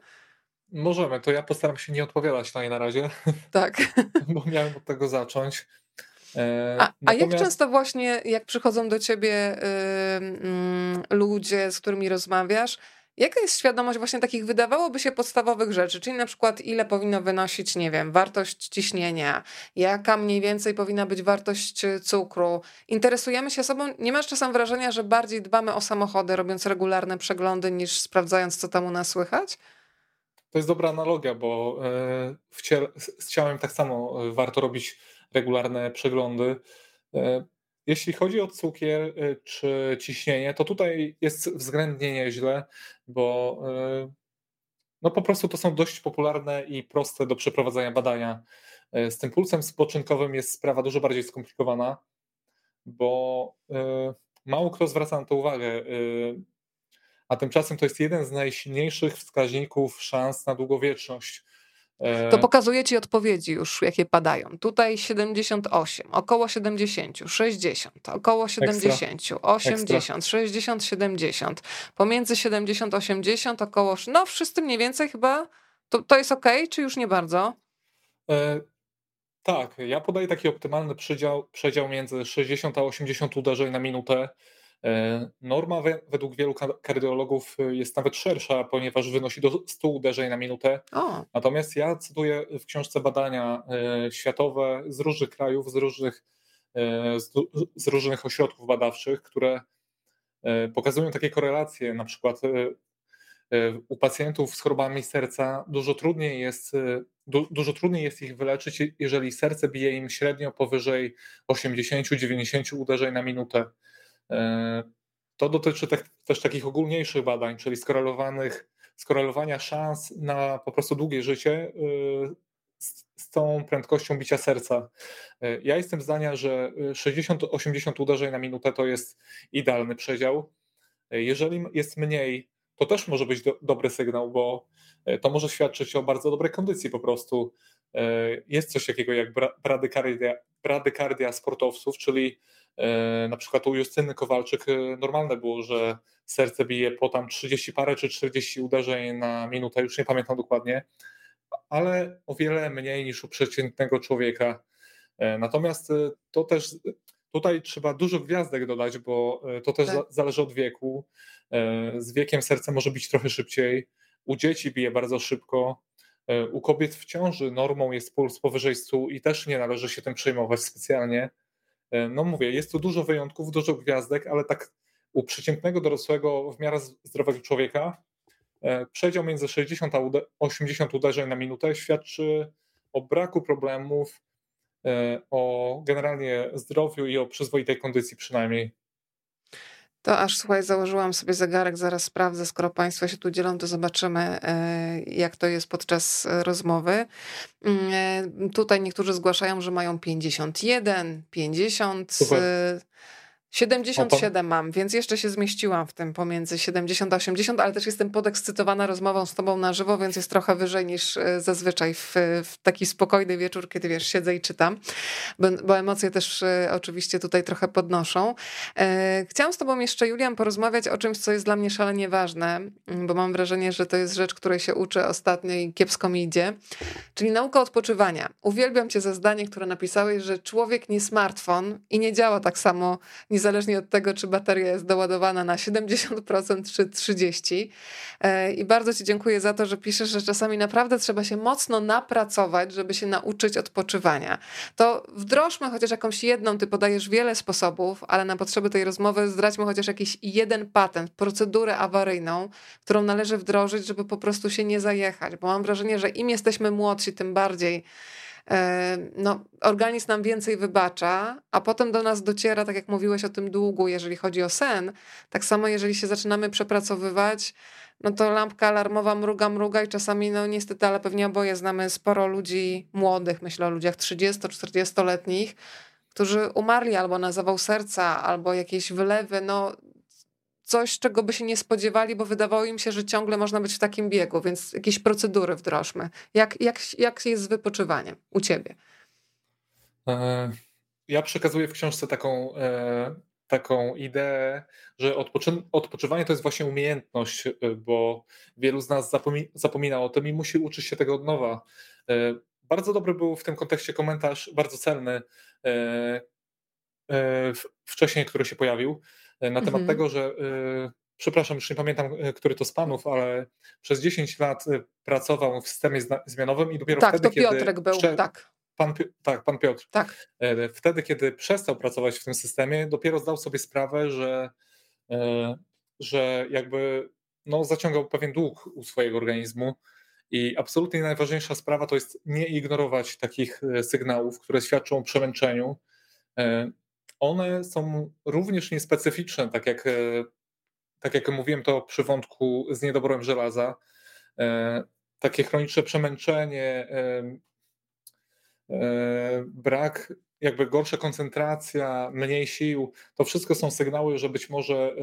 Możemy, to ja postaram się nie odpowiadać na nie na razie. Tak. *laughs* Bo miałem od tego zacząć. E, a, Natomiast... a, jak często właśnie, jak przychodzą do ciebie y, y, ludzie, z którymi rozmawiasz, Jaka jest świadomość właśnie takich wydawałoby się podstawowych rzeczy, czyli na przykład ile powinno wynosić, nie wiem, wartość ciśnienia, jaka mniej więcej powinna być wartość cukru. Interesujemy się sobą, nie masz czasem wrażenia, że bardziej dbamy o samochody, robiąc regularne przeglądy, niż sprawdzając, co tam u nas słychać? To jest dobra analogia, bo e, z ciałem tak samo e, warto robić regularne przeglądy. E, jeśli chodzi o cukier y, czy ciśnienie, to tutaj jest względnie nieźle, bo y, no po prostu to są dość popularne i proste do przeprowadzenia badania. Z tym pulsem spoczynkowym jest sprawa dużo bardziej skomplikowana, bo mało kto zwraca na to uwagę. A tymczasem to jest jeden z najsilniejszych wskaźników szans na długowieczność. To pokazuje ci odpowiedzi już, jakie padają. Tutaj 78, około 70, 60, około 70, Ekstra. 80, Ekstra. 60, 70. Pomiędzy 70, 80, około. No, wszyscy mniej więcej chyba. To, to jest ok, czy już nie bardzo? E, tak, ja podaję taki optymalny przedział, przedział między 60 a 80 uderzeń na minutę. E, norma według wielu kardiologów e, jest nawet szersza, ponieważ wynosi do 100 uderzeń na minutę. O. Natomiast ja cytuję w książce badania e, światowe z różnych krajów, z różnych, z różnych ośrodków badawczych, które pokazują takie korelacje. Na przykład u pacjentów z chorobami serca dużo trudniej jest, du, dużo trudniej jest ich wyleczyć, jeżeli serce bije im średnio powyżej 80-90 uderzeń na minutę. E, to dotyczy też takich ogólniejszych badań, czyli skorelowanych, skorelowania szans na po prostu długie życie e, z, z tą prędkością bicia serca. E, ja jestem zdania, że 60-80 uderzeń na minutę to jest idealny przedział. Jeżeli jest mniej, to też może być do, dobry sygnał, bo to może świadczyć o bardzo dobrej kondycji po prostu. Jest coś takiego jak bradykardia, bradykardia sportowców, czyli na przykład u Justyny Kowalczyk e, normalne było, że serce bije po tam 30 parę czy 40 uderzeń na minutę, już nie pamiętam dokładnie, ale o wiele mniej niż u przeciętnego człowieka. E, natomiast to też tutaj trzeba dużo gwiazdek dodać, bo to też tak. zależy od wieku. Z wiekiem serce może bić trochę szybciej. U dzieci bije bardzo szybko. U kobiet w ciąży normą jest puls powyżej 100 i też nie należy się tym przejmować specjalnie. E, no mówię, jest tu dużo wyjątków, dużo gwiazdek, ale tak u przeciętnego dorosłego, w miarę zdrowego człowieka, e, przedział między 60 a 80 uderzeń na minutę świadczy o braku problemów, e, o generalnie zdrowiu i o przyzwoitej kondycji przynajmniej. To aż słuchaj, założyłam sobie zegarek, zaraz sprawdzę. Skoro Państwo się tu dzielą, to zobaczymy, e, jak to jest podczas rozmowy. Mm, e, tutaj niektórzy zgłaszają, że mają 51, 50. Super. 77 mam, więc jeszcze się zmieściłam w tym pomiędzy 70 a 80, ale też jestem podekscytowana rozmową z tobą na żywo, więc jest trochę wyżej niż e, zazwyczaj w, w taki spokojny wieczór, kiedy wiesz, siedzę i czytam, bo, bo emocje też e, oczywiście tutaj trochę podnoszą. E, chciałam z tobą jeszcze, Julian, porozmawiać o czymś, co jest dla mnie szalenie ważne, bo mam wrażenie, że to jest rzecz, której się uczę ostatnio i kiepsko mi idzie, czyli nauka odpoczywania. Uwielbiam cię za zdanie, które napisałeś, że człowiek nie smartfon i nie działa tak samo, nie niezależnie od tego, czy bateria jest doładowana na 70% czy 30%. E, I bardzo Ci dziękuję za to, że piszesz, że czasami naprawdę trzeba się mocno napracować, żeby się nauczyć odpoczywania. To wdrożmy chociaż jakąś jedną, Ty podajesz wiele sposobów, ale na potrzeby tej rozmowy zdradźmy chociaż jakiś jeden patent, procedurę awaryjną, którą należy wdrożyć, żeby po prostu się nie zajechać, bo mam wrażenie, że im jesteśmy młodsi, tym bardziej no, organizm nam więcej wybacza, a potem do nas dociera, tak jak mówiłeś o tym długu, jeżeli chodzi o sen, tak samo jeżeli się zaczynamy przepracowywać, no to lampka alarmowa mruga, mruga i czasami, no niestety, ale pewnie oboje znamy sporo ludzi młodych, myślę o ludziach 30-40-letnich, którzy umarli albo na zawał serca, albo jakieś wylewy, no coś, czego by się nie spodziewali, bo wydawało im się, że ciągle można być w takim biegu, więc jakieś procedury wdrożmy. Jak, jak, jak jest z wypoczywaniem u ciebie? E, ja przekazuję w książce taką, e, taką ideę, że odpoczy odpoczywanie to jest właśnie umiejętność, bo wielu z nas zapomi zapomina o tym i musi uczyć się tego od nowa. Bardzo dobry był w tym kontekście komentarz, bardzo celny, wcześniej, który się pojawił, na temat mhm. tego, że przepraszam, już nie pamiętam, który to z panów, ale przez 10 lat pracował w systemie zmianowym i dopiero tak, wtedy, to Piotrek był, tak. Pan, tak, pan Piotr. Tak. E, wtedy, kiedy przestał pracować w tym systemie, dopiero zdał sobie sprawę, że, e, że jakby no, zaciągał pewien dług u swojego organizmu. I absolutnie najważniejsza sprawa to jest nie ignorować takich e, sygnałów, które świadczą o przemęczeniu. One są również niespecyficzne, tak jak, tak jak mówiłem to przy wątku z niedoborem żelaza. Takie chroniczne przemęczenie, E, brak, jakby gorsza koncentracja, mniej sił, to wszystko są sygnały, że być może e,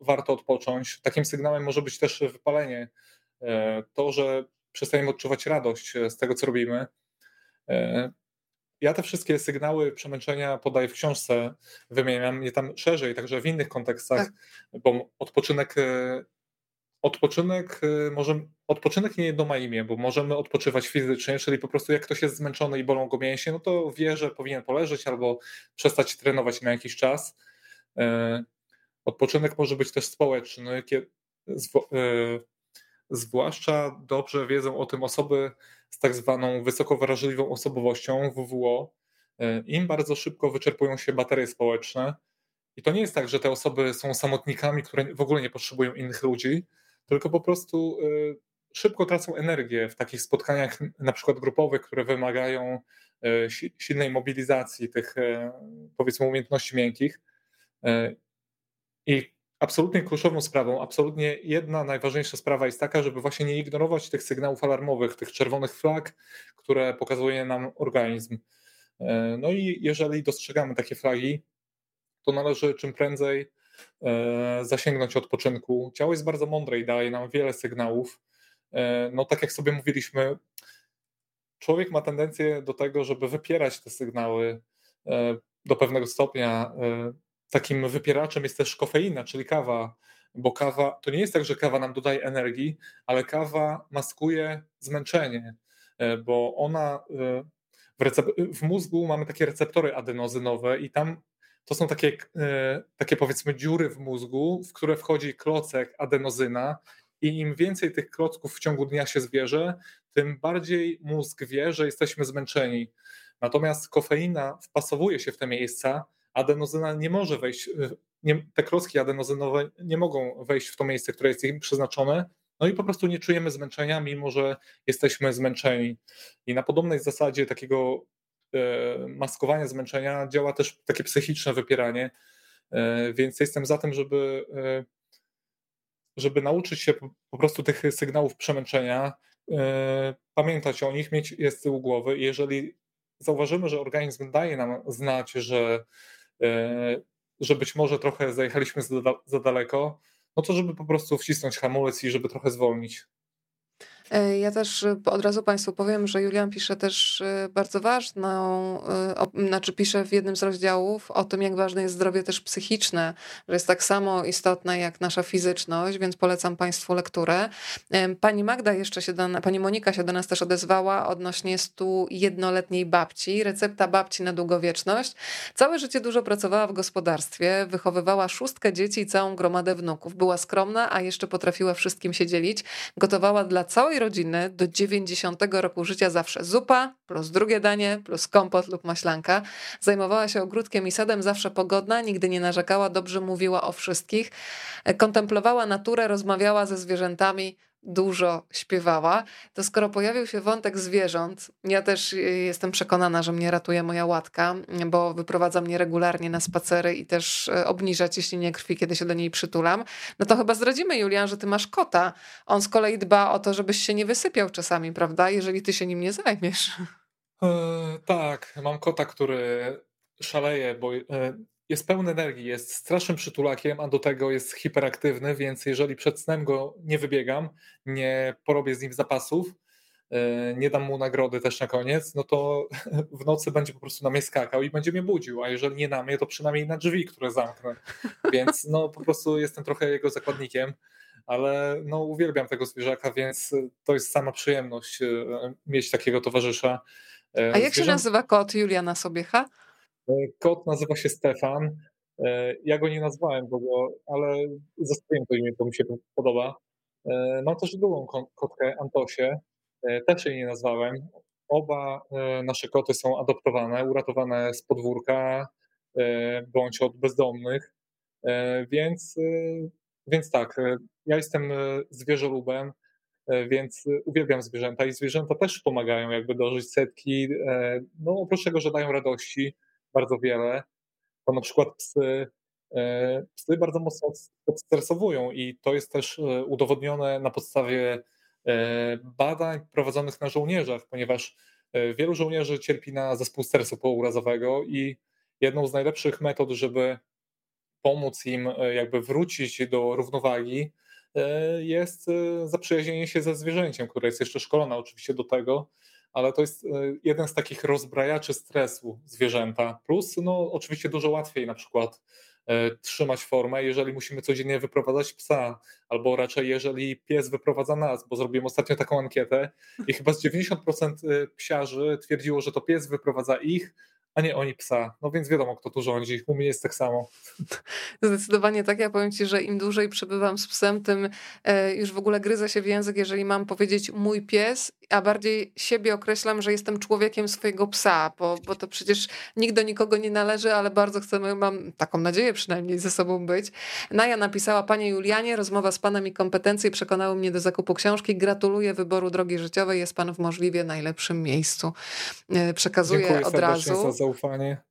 warto odpocząć. Takim sygnałem może być też wypalenie. E, to, że przestajemy odczuwać radość z tego, co robimy. Ja te wszystkie sygnały przemęczenia podaję w książce, wymieniam je tam szerzej, także w innych kontekstach, tak. bo odpoczynek Odpoczynek, y, może, odpoczynek nie jedno ma imię, bo możemy odpoczywać fizycznie, czyli po prostu jak ktoś jest zmęczony i bolą go mięśnie, no to wie, że powinien poleżeć albo przestać trenować na jakiś czas. Y, odpoczynek może być też społeczny, zwłaszcza dobrze wiedzą o tym osoby z tak zwaną wysoko wrażliwą osobowością WWO. Im bardzo szybko wyczerpują się baterie społeczne. I to nie jest tak, że te osoby są samotnikami, które w ogóle nie potrzebują innych ludzi, tylko po prostu y, szybko tracą energię w takich spotkaniach, na przykład grupowych, które wymagają y, silnej mobilizacji tych, powiedzmy, umiejętności miękkich. I absolutnie kluczową sprawą, absolutnie jedna najważniejsza sprawa jest taka, żeby właśnie nie ignorować tych sygnałów alarmowych, tych czerwonych flag, które pokazuje nam organizm. No i jeżeli dostrzegamy takie flagi, to należy czym prędzej E, zasięgnąć odpoczynku. Ciało jest bardzo mądre i daje nam wiele sygnałów. E, no tak jak sobie mówiliśmy, człowiek ma tendencję do tego, żeby wypierać te sygnały e, do pewnego stopnia. Takim wypieraczem jest też kofeina, czyli kawa, bo kawa to nie jest tak, że kawa nam dodaje energii, ale kawa maskuje zmęczenie, bo ona w, w mózgu mamy takie receptory adenozynowe i tam to są takie, e, takie powiedzmy dziury w mózgu, w które wchodzi klocek adenozyna i im więcej tych klocków w ciągu dnia się zbierze, tym bardziej mózg wie, że jesteśmy zmęczeni. Natomiast kofeina wpasowuje się w te miejsca, adenozyna nie może wejść, e, nie, te klocki adenozynowe nie mogą wejść w to miejsce, które jest im przeznaczone, no i po prostu nie czujemy zmęczenia, mimo że jesteśmy zmęczeni. I na podobnej zasadzie takiego E, maskowania zmęczenia działa też takie psychiczne wypieranie, e, więc jestem za tym, żeby, e, żeby nauczyć się po prostu tych sygnałów przemęczenia, pamiętać o nich, mieć je z tyłu głowy. Jeżeli zauważymy, że organizm daje nam znać, że, że być może trochę zajechaliśmy za, za daleko, no to żeby po prostu wcisnąć hamulec i żeby trochę zwolnić. E, ja też e, od razu Państwu powiem, że Julian pisze też e, bardzo ważną, znaczy pisze w jednym z rozdziałów o tym, jak ważne jest zdrowie też psychiczne, że jest tak samo istotne jak nasza fizyczność, więc polecam Państwu lekturę. Pani Magda jeszcze się do, pani Monika się do nas też odezwała odnośnie stu jednoletniej babci, recepta babci na długowieczność. Całe życie dużo pracowała w gospodarstwie, wychowywała szóstkę dzieci i całą gromadę wnuków. Była skromna, a jeszcze potrafiła wszystkim się dzielić. Gotowała dla całej rodziny do 90 roku życia zawsze zupa, plus drugie danie, plus kompot lub maślanka. Zajmowała się ogródkiem i sadem, zawsze pogodna, nigdy nie narzekała, dobrze mówiła o wszystkich. Kontemplowała naturę, rozmawiała ze zwierzętami, dużo śpiewała, to skoro pojawił się wątek zwierząt, ja też y, jestem przekonana, że mnie ratuje moja łatka, bo wyprowadza mnie regularnie na spacery i też y, obniża ciśnienie krwi, kiedy się do niej przytulam, no to chyba zdradzimy, Julian, że ty masz kota. On z kolei dba o to, żebyś się nie wysypiał czasami, prawda? Jeżeli ty się nim nie zajmiesz. E, tak, mam kota, który szaleje, bo e, jest pełny energii, jest strasznym przytulakiem, a do tego jest hiperaktywny, więc jeżeli przed snem go nie wybiegam, nie porobię z nim zapasów, nie dam mu nagrody też na koniec, no to *laughs* w nocy będzie po prostu na mnie skakał i będzie mnie budził, a jeżeli nie na mnie, to przynajmniej na drzwi, które zamknę. *laughs* Więc no po prostu jestem trochę jego zakładnikiem, ale no uwielbiam tego zwierzaka, więc to jest sama przyjemność mieć takiego towarzysza. A jak się nazywa kot Juliana Sobiecha? Kot nazywa się Stefan. E, ja go nie nazwałem w ogóle, ale zostawiłem to imię, to mi się podoba. E, mam też drugą kotkę, Antosię. E, też jej nie nazwałem. Oba nasze koty są adoptowane, uratowane z podwórka bądź od bezdomnych. Więc, więc tak, ja jestem zwierzolubem, więc uwielbiam zwierzęta i zwierzęta też pomagają jakby dożyć setki. No oprócz tego, że dają radości bardzo wiele, to na przykład psy, e, psy bardzo mocno odstresowują i to jest też e, udowodnione na podstawie e, badań prowadzonych na żołnierzach, ponieważ wielu żołnierzy cierpi na zespół stresu pourazowego i jedną z najlepszych metod, żeby pomóc im jakby wrócić do równowagi, jest zaprzyjaźnienie się ze zwierzęciem, które jest jeszcze szkolone oczywiście do tego, ale to jest e, jeden z takich rozbrajaczy stresu zwierzęta. Plus, no, oczywiście dużo łatwiej na przykład e, trzymać formę, jeżeli musimy codziennie wyprowadzać psa, albo raczej jeżeli pies wyprowadza nas, bo zrobiłem ostatnio taką ankietę i chyba z 90% e, psiarzy twierdziło, że to pies wyprowadza ich, a nie oni psa. No więc wiadomo, kto tu rządzi. U mnie jest tak samo. *laughs* Zdecydowanie tak. Ja powiem ci, że im dłużej przebywam z psem, tym już w ogóle gryzę się w język, jeżeli mam powiedzieć mój pies, a bardziej siebie określam, że jestem człowiekiem swojego psa, bo, bo to przecież nikt do nikogo nie należy, ale bardzo chcemy, mam taką nadzieję przynajmniej ze sobą być. Naja napisała, panie Julianie, rozmowa z panem i kompetencje przekonały mnie do zakupu książki. Gratuluję wyboru drogi życiowej, jest pan w możliwie najlepszym miejscu. E, przekazuję Dziękuję od razu zaufanie.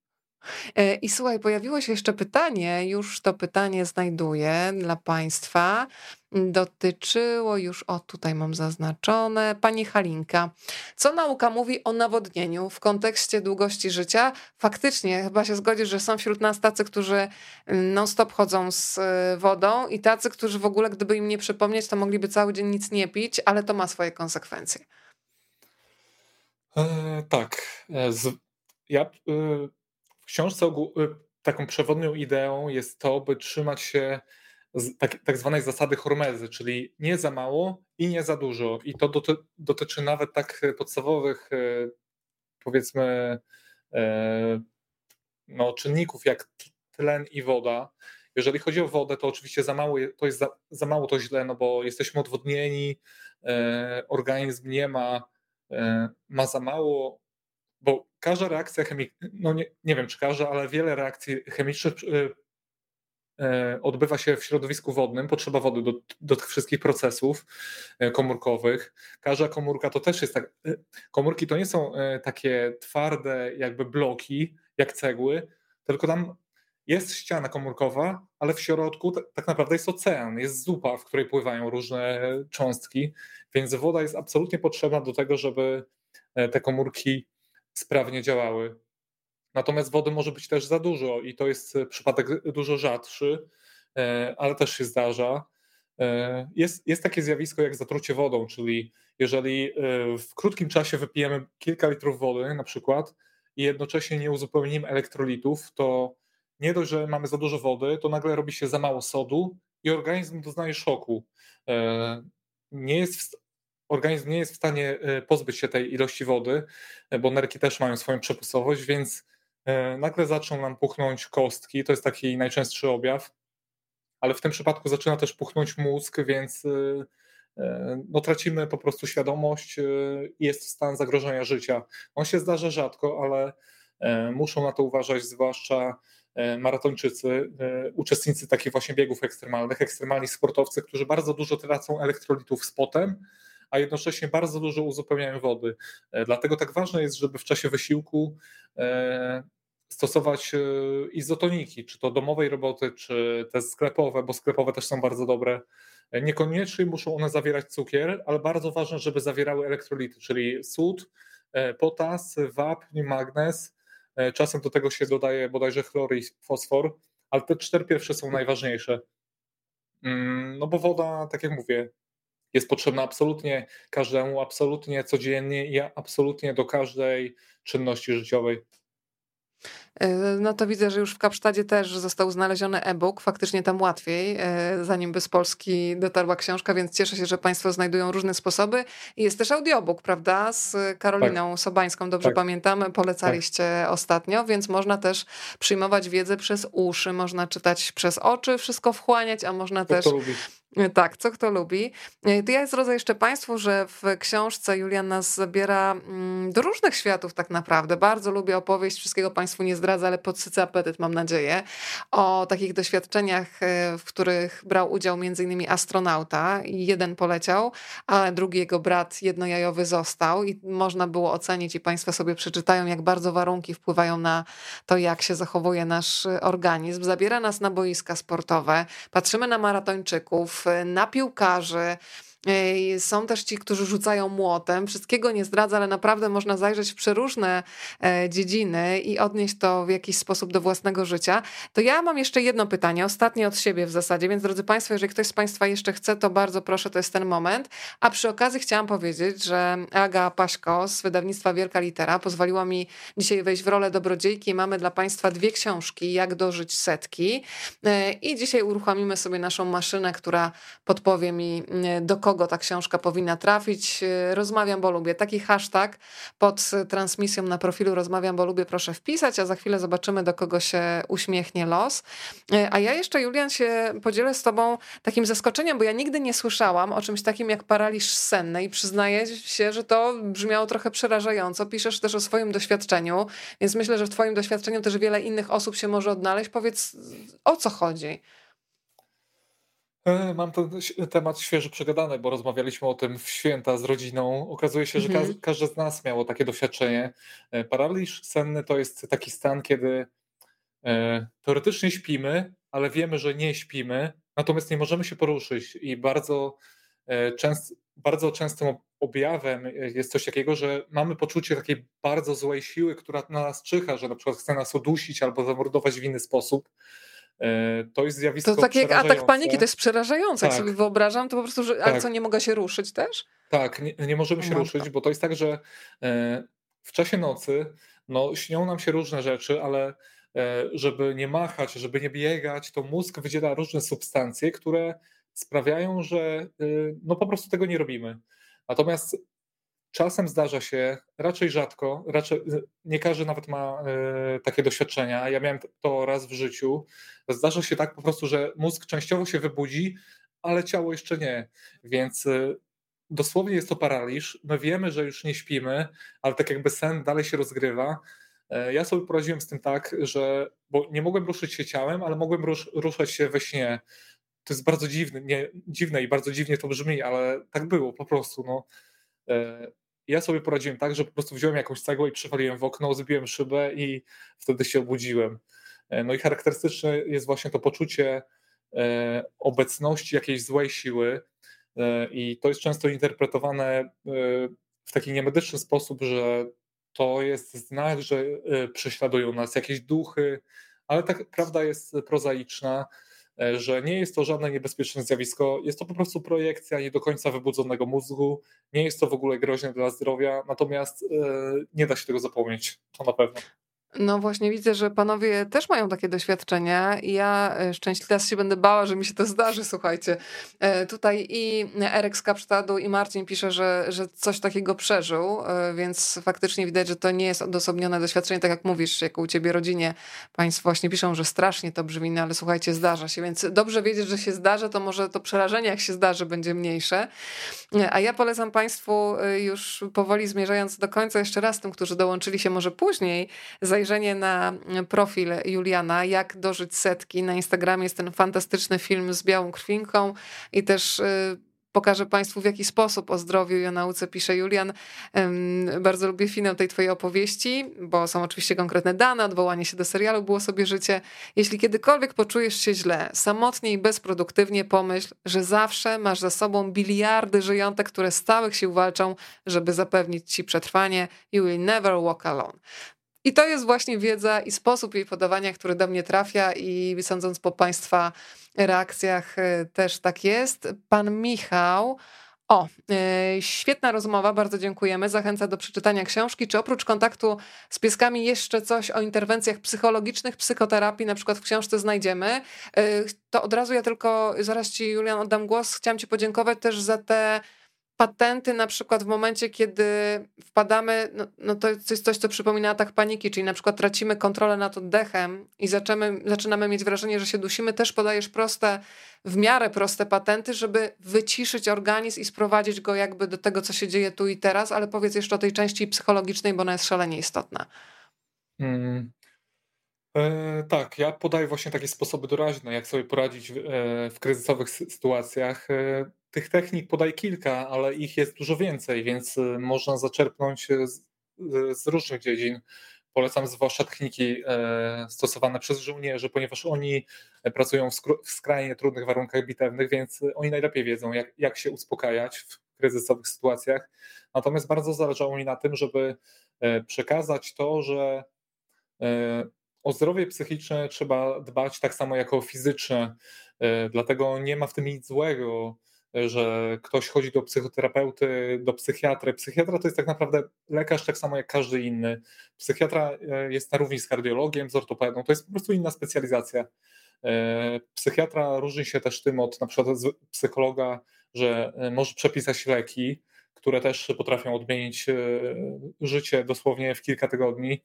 E, I słuchaj, pojawiło się jeszcze pytanie, już to pytanie znajduję dla Państwa. Dotyczyło już, o tutaj mam zaznaczone, Pani Halinka. Co nauka mówi o nawodnieniu w kontekście długości życia? Faktycznie, chyba się zgodzisz, że są wśród nas tacy, którzy mm, non-stop chodzą z e, wodą i tacy, którzy w ogóle, gdyby im nie przypomnieć, to mogliby cały dzień nic nie pić, ale to ma swoje konsekwencje. E, tak. Z ja y, książce y, taką przewodnią ideą jest to, by trzymać się tak, tak zwanej zasady Hormezy, czyli nie za mało i nie za dużo. I to doty, dotyczy nawet tak podstawowych, y, powiedzmy, no, czynników jak tlen i woda. Jeżeli chodzi o wodę, to oczywiście za mało to jest za, za mało to źle, no bo jesteśmy odwodnieni, organizm nie ma, ma za mało bo każda reakcja chemiczna, no nie, nie wiem czy każda, ale wiele reakcji chemicznych y, y, odbywa się w środowisku wodnym, potrzeba wody do, do tych wszystkich procesów y, komórkowych. Każda komórka to też jest tak. Komórki to nie są takie twarde, jakby bloki, jak cegły, tylko tam jest ściana komórkowa, ale w środku tak naprawdę jest ocean, jest zupa, w której pływają różne cząstki, więc woda jest absolutnie potrzebna do tego, żeby te komórki sprawnie działały. Natomiast wody może być też za dużo i to jest e, przypadek dużo rzadszy, e, ale też się zdarza. E, jest, jest takie zjawisko jak zatrucie wodą, czyli jeżeli w krótkim czasie wypijemy kilka litrów wody na przykład i jednocześnie nie uzupełnimy elektrolitów, to nie dość, że mamy za dużo wody, to nagle robi się za mało sodu i organizm doznaje szoku. Nie jest organizm nie jest w stanie e, pozbyć się tej ilości wody, e, bo nerki też mają swoją przepustowość, więc e, nagle zaczną nam puchnąć kostki, to jest taki najczęstszy objaw, ale w tym przypadku zaczyna też puchnąć mózg, więc no, tracimy po prostu świadomość i jest stan zagrożenia życia. On się zdarza rzadko, ale muszą na to uważać zwłaszcza maratończycy, uczestnicy takich właśnie biegów ekstremalnych, ekstremalni sportowcy, którzy bardzo dużo tracą elektrolitów z potem, a jednocześnie bardzo dużo uzupełniają wody. E, dlatego tak ważne jest, żeby w czasie wysiłku e, stosować e, izotoniki, czy to domowej roboty, czy te sklepowe, bo sklepowe też są bardzo dobre. Niekoniecznie muszą one zawierać cukier, ale bardzo ważne, żeby zawierały elektrolity, czyli sód, potas, wapń, magnez. Czasem do tego się dodaje bodajże chlor i fosfor, ale te cztery pierwsze są najważniejsze. Mm, no bo woda, tak jak mówię, jest potrzebna absolutnie każdemu, absolutnie codziennie i absolutnie do każdej czynności życiowej. E, no to widzę, że już w Kapsztadzie też został znaleziony e-book, faktycznie tam łatwiej, e, zanim by z Polski dotarła książka, więc cieszę się, że Państwo znajdują różne sposoby. Jest też audiobook, prawda, z Karoliną tak. Sobańską, dobrze tak. pamiętam, polecaliście tak. ostatnio, więc można też przyjmować wiedzę przez uszy, można czytać przez oczy, wszystko wchłaniać, a można to też... E, tak, co kto lubi. E, to ja zrodzę jeszcze Państwu, że w książce Julian nas zabiera mm, do różnych światów tak naprawdę. Bardzo lubię opowieść, wszystkiego Państwu nie zdradza, ale podsycę apetyt, mam nadzieję, o takich doświadczeniach, e, w których brał udział m.in. astronauta jeden poleciał, a drugi jego brat jednojajowy został i można było ocenić i Państwo sobie przeczytają, jak bardzo warunki wpływają na to, jak się zachowuje nasz organizm. Zabiera nas na boiska sportowe, patrzymy na maratończyków, na piłkarzy, są też ci, którzy rzucają młotem. Wszystkiego nie zdradza, ale naprawdę można zajrzeć w przeróżne e, dziedziny i odnieść to w jakiś sposób do własnego życia. To ja mam jeszcze jedno pytanie, ostatnie od siebie w zasadzie, więc drodzy Państwo, jeżeli ktoś z Państwa jeszcze chce, to bardzo proszę, to jest ten moment. A przy okazji chciałam powiedzieć, że Aga Paśko z wydawnictwa Wielka Litera pozwoliła mi dzisiaj wejść w rolę dobrodziejki. Mamy dla Państwa dwie książki, Jak dożyć setki. E, I dzisiaj uruchomimy sobie naszą maszynę, która podpowie mi, e, do kogo ta książka powinna trafić. Rozmawiam, bo lubię. Taki hashtag pod transmisją na profilu Rozmawiam, bo lubię, proszę wpisać, a za chwilę zobaczymy, do kogo się uśmiechnie los. A ja jeszcze, Julian, się podzielę z Tobą takim zaskoczeniem, bo ja nigdy nie słyszałam o czymś takim jak paraliż senny i przyznaję się, że to brzmiało trochę przerażająco. Piszesz też o swoim doświadczeniu, więc myślę, że w Twoim doświadczeniu też wiele innych osób się może odnaleźć. Powiedz, o co chodzi? E, mam ten temat świeżo przegadany, bo rozmawialiśmy o tym w święta z rodziną. Okazuje się, że mhm. każdy z nas miało takie doświadczenie. E, paraliż senny to jest taki stan, kiedy e, teoretycznie śpimy, ale wiemy, że nie śpimy, natomiast nie możemy się poruszyć i bardzo, częst, bardzo częstym objawem jest coś takiego, że mamy poczucie takiej bardzo złej siły, która na nas czyha, że na przykład chce nas udusić albo zamordować w inny sposób. E, to jest zjawisko To takie jak atak paniki, to jest przerażające. Tak. Jak sobie wyobrażam, to po prostu, że, tak. ale co, nie mogę się ruszyć też? Tak, nie, nie możemy się ruszyć, bo to jest tak, że e, w czasie nocy no, śnią nam się różne rzeczy, ale e, żeby nie machać, żeby nie biegać, to mózg wydziela różne substancje, które sprawiają, że no po prostu tego nie robimy. Natomiast Czasem zdarza się, raczej rzadko, raczej nie każdy nawet ma y, takie doświadczenia. Ja miałem to raz w życiu. Zdarza się tak po prostu, że mózg częściowo się wybudzi, ale ciało jeszcze nie. Więc y, dosłownie jest to paraliż. My wiemy, że już nie śpimy, ale tak jakby sen dalej się rozgrywa. Y, ja sobie poradziłem z tym tak, że bo nie mogłem ruszyć się ciałem, ale mogłem rusz, ruszać się we śnie. To jest bardzo dziwne, nie, dziwne i bardzo dziwnie to brzmi, ale tak było po prostu. No. Ja sobie poradziłem tak, że po prostu wziąłem jakąś cegłę i przywaliłem w okno, zbiłem szybę i wtedy się obudziłem. E, no i charakterystyczne jest właśnie to poczucie e, obecności jakiejś złej siły e, i to jest często interpretowane w taki niemedyczny sposób, że to jest znak, że prześladują nas jakieś duchy, ale tak prawda jest prozaiczna że nie jest to żadne niebezpieczne zjawisko, jest to po prostu projekcja nie do końca wybudzonego mózgu, nie jest to w ogóle groźne dla zdrowia, natomiast e, nie da się tego zapomnieć, to na pewno. No właśnie widzę, że panowie też mają takie doświadczenia i ja e, szczęśliwie się będę bała, że mi się to zdarzy, słuchajcie. E, tutaj i Erek z Kapsztadu i Marcin pisze, że, że coś takiego przeżył, e, więc faktycznie widać, że to nie jest odosobnione doświadczenie, tak jak mówisz, jak u ciebie rodzinie państwo właśnie piszą, że strasznie to brzmi, no ale słuchajcie, zdarza się, więc dobrze wiedzieć, że się zdarzy, to może to przerażenie, jak się zdarzy, będzie mniejsze. A ja polecam państwu już powoli zmierzając do końca jeszcze raz tym, którzy dołączyli się może później, zajrzenie na profil Juliana, jak dożyć setki. Na Instagramie jest ten fantastyczny film z białą krwinką i też y, pokażę Państwu, w jaki sposób o zdrowiu i o nauce pisze Julian. Bardzo lubię finał tej Twojej opowieści, bo są oczywiście konkretne dane, odwołanie się do serialu Było sobie życie. Jeśli kiedykolwiek poczujesz się źle, samotnie i bezproduktywnie, pomyśl, że zawsze masz za sobą biliardy żyjątek, które stałych sił walczą, żeby zapewnić Ci przetrwanie. You will never walk alone. I to jest właśnie wiedza i sposób jej podawania, który do mnie trafia i sądząc po Państwa reakcjach e, też tak jest. Pan Michał O, yy, świetna rozmowa, bardzo dziękujemy. Zachęca do przeczytania książki. Czy oprócz kontaktu z pieskami jeszcze coś o interwencjach psychologicznych, psychoterapii na przykład w książce znajdziemy? Yy, to od razu ja tylko, zaraz ci Julian oddam głos. Chciałam ci podziękować też za te patenty na przykład w momencie, kiedy wpadamy, no, no to jest coś, co przypomina atak paniki, czyli na przykład tracimy kontrolę nad oddechem i zaczynamy, zaczynamy mieć wrażenie, że się dusimy, też podajesz proste, w miarę proste patenty, żeby wyciszyć organizm i sprowadzić go jakby do tego, co się dzieje tu i teraz, ale powiedz jeszcze o tej części psychologicznej, bo ona jest szalenie istotna. Hmm. E, tak, ja podaję właśnie takie sposoby doraźne, jak sobie poradzić w, e, w kryzysowych sytuacjach. E, tych technik podaję kilka, ale ich jest dużo więcej, więc e, można zaczerpnąć z, z różnych dziedzin. Polecam zwłaszcza techniki e, stosowane przez żołnierzy, ponieważ oni pracują w skrajnie trudnych warunkach bitewnych, więc oni najlepiej wiedzą, jak, jak się uspokajać w kryzysowych sytuacjach. Natomiast bardzo zależało mi na tym, żeby e, przekazać to, że o zdrowie psychiczne trzeba dbać tak samo jak o fizyczne, dlatego nie ma w tym nic złego że ktoś chodzi do psychoterapeuty, do psychiatry. Psychiatra to jest tak naprawdę lekarz tak samo jak każdy inny. Psychiatra e, jest na równi z kardiologiem, z ortopedą, to jest po prostu inna specjalizacja. E, psychiatra różni się też tym od na przykład psychologa, że e, może przepisać leki, które też potrafią odmienić życie dosłownie w kilka tygodni.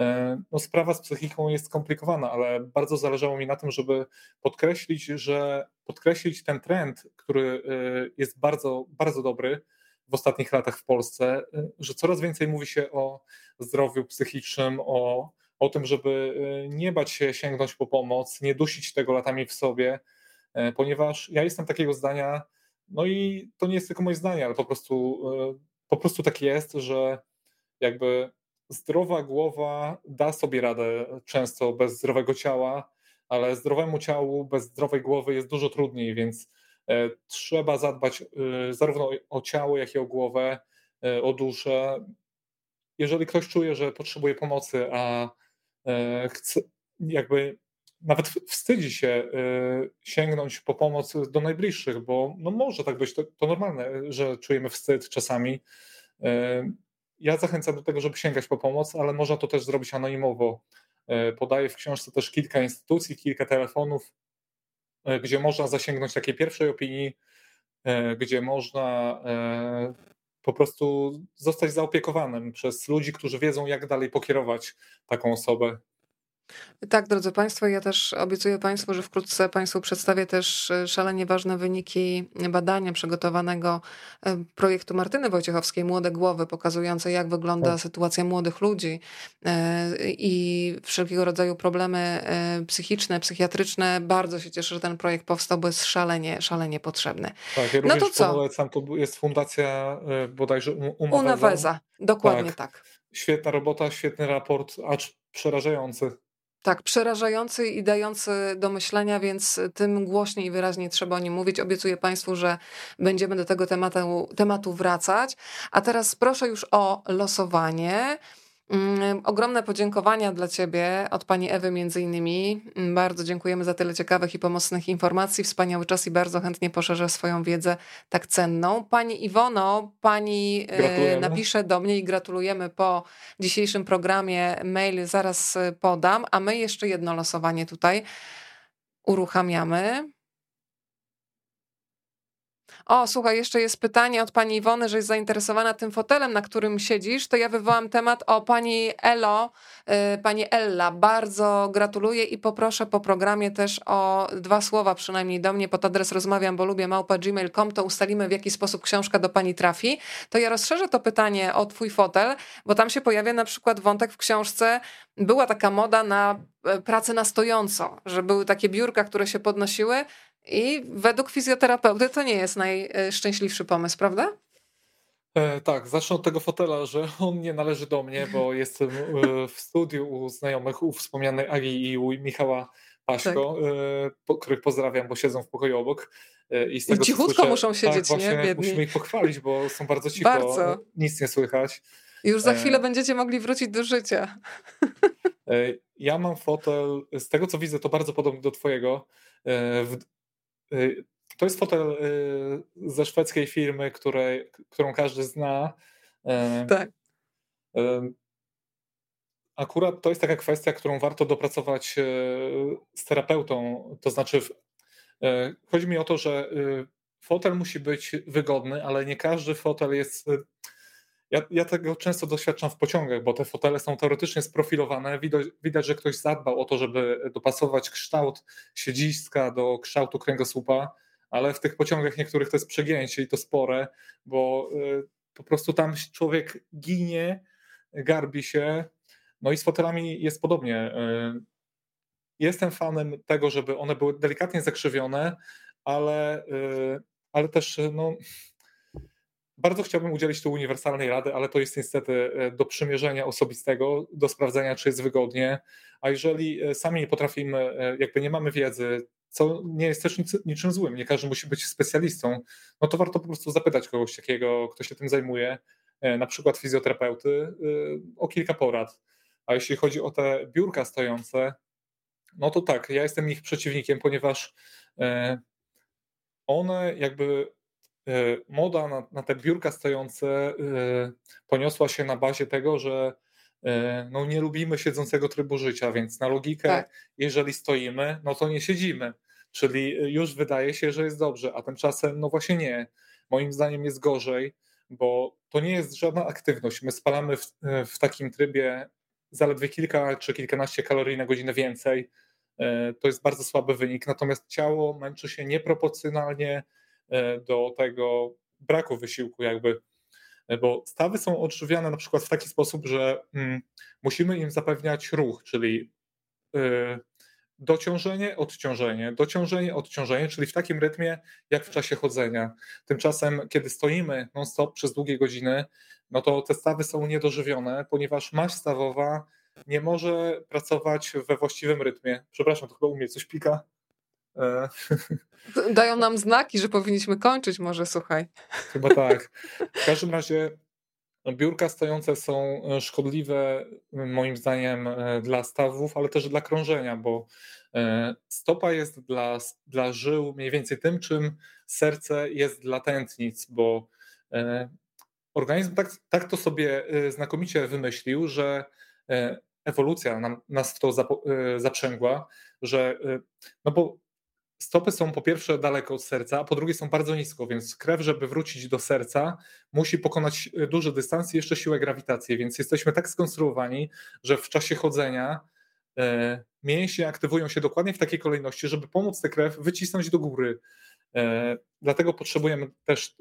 E, no, sprawa z psychiką jest skomplikowana, ale bardzo zależało mi na tym, żeby podkreślić, że podkreślić ten trend, który e, jest bardzo, bardzo dobry w ostatnich latach w Polsce, e, że coraz więcej mówi się o zdrowiu psychicznym, o, o tym, żeby nie bać się sięgnąć po pomoc, nie dusić tego latami w sobie, ponieważ ja jestem takiego zdania, no i to nie jest tylko moje zdanie, ale po prostu, po prostu tak jest, że jakby zdrowa głowa da sobie radę często bez zdrowego ciała, ale zdrowemu ciału bez zdrowej głowy jest dużo trudniej, więc e, trzeba zadbać e, zarówno o ciało, jak i o głowę, e, o duszę. Jeżeli ktoś czuje, że potrzebuje pomocy, a chce, jakby nawet wstydzi się sięgnąć po pomoc do najbliższych, bo no może tak być, to, to normalne, że czujemy wstyd czasami ja zachęcam do tego, żeby sięgać po pomoc, ale można to też zrobić anonimowo. E, podaję w książce też kilka instytucji, kilka telefonów, e, gdzie można zasięgnąć takiej pierwszej opinii, e, gdzie można po prostu zostać zaopiekowanym przez ludzi, którzy wiedzą, jak dalej pokierować taką osobę. Tak, drodzy Państwo, ja też obiecuję Państwu, że wkrótce Państwu przedstawię też e, szalenie ważne wyniki badania przygotowanego e, projektu Martyny Wojciechowskiej Młode Głowy, pokazujące jak wygląda tak. sytuacja młodych ludzi e, i wszelkiego rodzaju problemy psychiczne, psychiatryczne. Bardzo się cieszę, że ten projekt powstał, bo jest szalenie, szalenie potrzebny. Tak, ja no to co? Polecam, to jest fundacja bodajże Umaweza. Unaweza, dokładnie tak. tak. Świetna robota, świetny raport, acz przerażający. Tak, przerażający i dający do myślenia, więc tym głośniej i wyraźniej trzeba o nim mówić. Obiecuję Państwu, że będziemy do tego tematu, tematu wracać. A teraz proszę już o losowanie. Mm, ogromne podziękowania dla Ciebie od Pani Ewy między innymi. Mm, bardzo dziękujemy za tyle ciekawych i pomocnych informacji. Wspaniały czas i bardzo chętnie poszerzę swoją wiedzę tak cenną. Pani Iwono, Pani e, napisze do mnie i gratulujemy po dzisiejszym programie. Mail zaraz e, podam, a my jeszcze jedno losowanie tutaj uruchamiamy. O, słuchaj, jeszcze jest pytanie od pani Iwony, że jest zainteresowana tym fotelem, na którym siedzisz. To ja wywołam temat o pani Elo, y, pani Ella. Bardzo gratuluję i poproszę po programie też o dwa słowa przynajmniej do mnie pod adres rozmawiam, bo lubię małpa gmail.com, to ustalimy w jaki sposób książka do pani trafi. To ja rozszerzę to pytanie o twój fotel, bo tam się pojawia na przykład wątek w książce. Była taka moda na e, pracę na stojąco, że były takie biurka, które się podnosiły i według fizjoterapeuty to nie jest najszczęśliwszy pomysł, prawda? E, tak, zacznę od tego fotela, że on nie należy do mnie, bo *laughs* jestem e, w studiu u znajomych, u wspomnianej Agi i u Michała Paśko, tak. e, po, których pozdrawiam, bo siedzą w pokoju obok. E, I, z tego, I cichutko słyszę, muszą tak, siedzieć, tak, nie? Biedni. Musimy ich pochwalić, bo są bardzo cicho, bardzo. nic nie słychać. Już za e, chwilę będziecie mogli wrócić do życia. Ja mam fotel, z tego co widzę, to bardzo podobny do twojego. W, to jest fotel ze szwedzkiej firmy, której, którą każdy zna. Tak. Akurat to jest taka kwestia, którą warto dopracować z terapeutą. To znaczy, chodzi mi o to, że fotel musi być wygodny, ale nie każdy fotel jest ja, ja, tego często doświadczam w pociągach, bo te fotele są teoretycznie sprofilowane. Widać, widać, że ktoś zadbał o to, żeby dopasować kształt siedziska do kształtu kręgosłupa, ale w tych pociągach niektórych to jest przegięcie i to spore, bo y, po prostu tam człowiek ginie, garbi się. No i z fotelami jest podobnie. Y, jestem fanem tego, żeby one były delikatnie zakrzywione, ale, y, ale też no, bardzo chciałbym udzielić tu uniwersalnej rady, ale to jest niestety e, do przymierzenia osobistego, do sprawdzenia, czy jest wygodnie. A jeżeli e, sami nie potrafimy, e, jakby nie mamy wiedzy, co nie jest też niczym złym, nie każdy musi być specjalistą, no to warto po prostu zapytać kogoś takiego, kto się tym zajmuje, na przykład fizjoterapeuty, o kilka porad. A jeśli chodzi o te biurka stojące, no to tak, ja jestem ich przeciwnikiem, ponieważ one jakby moda na, na te biurka stojące e, poniosła się na bazie tego, że e, no nie lubimy siedzącego trybu życia, więc na logikę, tak. jeżeli stoimy, no to nie siedzimy. Czyli już wydaje się, że jest dobrze, a tymczasem no właśnie nie. Moim zdaniem jest gorzej, bo to nie jest żadna aktywność. My spalamy w, w takim trybie zaledwie kilka czy kilkanaście kalorii na godzinę więcej. To jest bardzo słaby wynik, natomiast ciało męczy się nieproporcjonalnie E, do tego braku wysiłku jakby, e, bo stawy są odżywiane na przykład w taki sposób, że mm, musimy im zapewniać ruch, czyli e, dociążenie, odciążenie, dociążenie, odciążenie, czyli w takim rytmie jak w czasie chodzenia. Tymczasem, kiedy stoimy non-stop przez długie godziny, no to te stawy są niedożywione, ponieważ maść stawowa nie może pracować we właściwym rytmie. Przepraszam, to chyba u mnie coś pika. *laughs* Dają nam znaki, że powinniśmy kończyć, może słuchaj. Chyba tak. W każdym razie biurka stojące są e, szkodliwe moim zdaniem e, dla stawów, ale też dla krążenia, bo e, stopa jest dla, dla żył mniej więcej tym, czym serce jest dla tętnic, bo organizm tak, tak to sobie znakomicie wymyślił, że ewolucja nam, nas w to zaprzęgła, że no bo stopy są po pierwsze daleko od serca, a po drugie są bardzo nisko, więc krew, żeby wrócić do serca, musi pokonać e, duży dystans i jeszcze siłę grawitacji, więc jesteśmy tak skonstruowani, że w czasie chodzenia e, mięśnie aktywują się dokładnie w takiej kolejności, żeby pomóc tę krew wycisnąć do góry. E, dlatego potrzebujemy też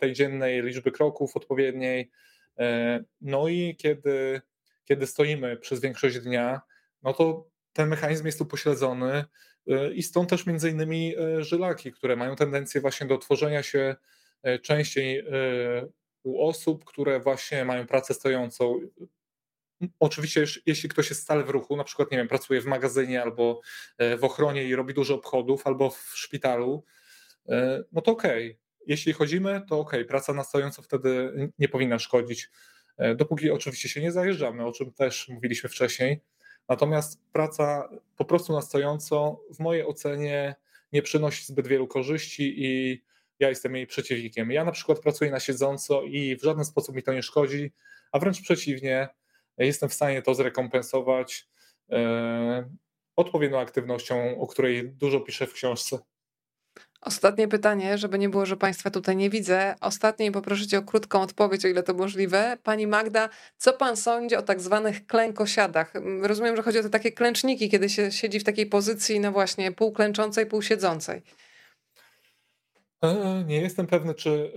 tej dziennej liczby kroków odpowiedniej. No i kiedy, kiedy stoimy przez większość dnia, no to ten mechanizm jest tu pośledzony i stąd też między innymi e, żylaki, które mają tendencję właśnie do tworzenia się e, częściej e, u osób, które właśnie mają pracę stojącą. Oczywiście, jeśli ktoś jest stale w ruchu, na przykład, nie wiem, pracuje w magazynie albo w ochronie i robi dużo obchodów, albo w szpitalu, no to okej. Okay. Jeśli chodzimy, to okej, okay. praca na stojąco wtedy nie powinna szkodzić. Dopóki oczywiście się nie zajeżdżamy, o czym też mówiliśmy wcześniej, Natomiast praca po prostu na stojąco w mojej ocenie nie przynosi zbyt wielu korzyści i ja jestem jej przeciwnikiem. Ja na przykład pracuję na siedząco i w żaden sposób mi to nie szkodzi, a wręcz przeciwnie, jestem w stanie to zrekompensować e, odpowiednią aktywnością, o której dużo piszę w książce. Ostatnie pytanie, żeby nie było, że Państwa tutaj nie widzę. Ostatnie i poproszę Cię o krótką odpowiedź, o ile to możliwe. Pani Magda, co Pan sądzi o tak zwanych klękosiadach? Rozumiem, że chodzi o te takie klęczniki, kiedy się siedzi w takiej pozycji, no właśnie, półklęczącej, półsiedzącej. E, nie jestem pewny, czy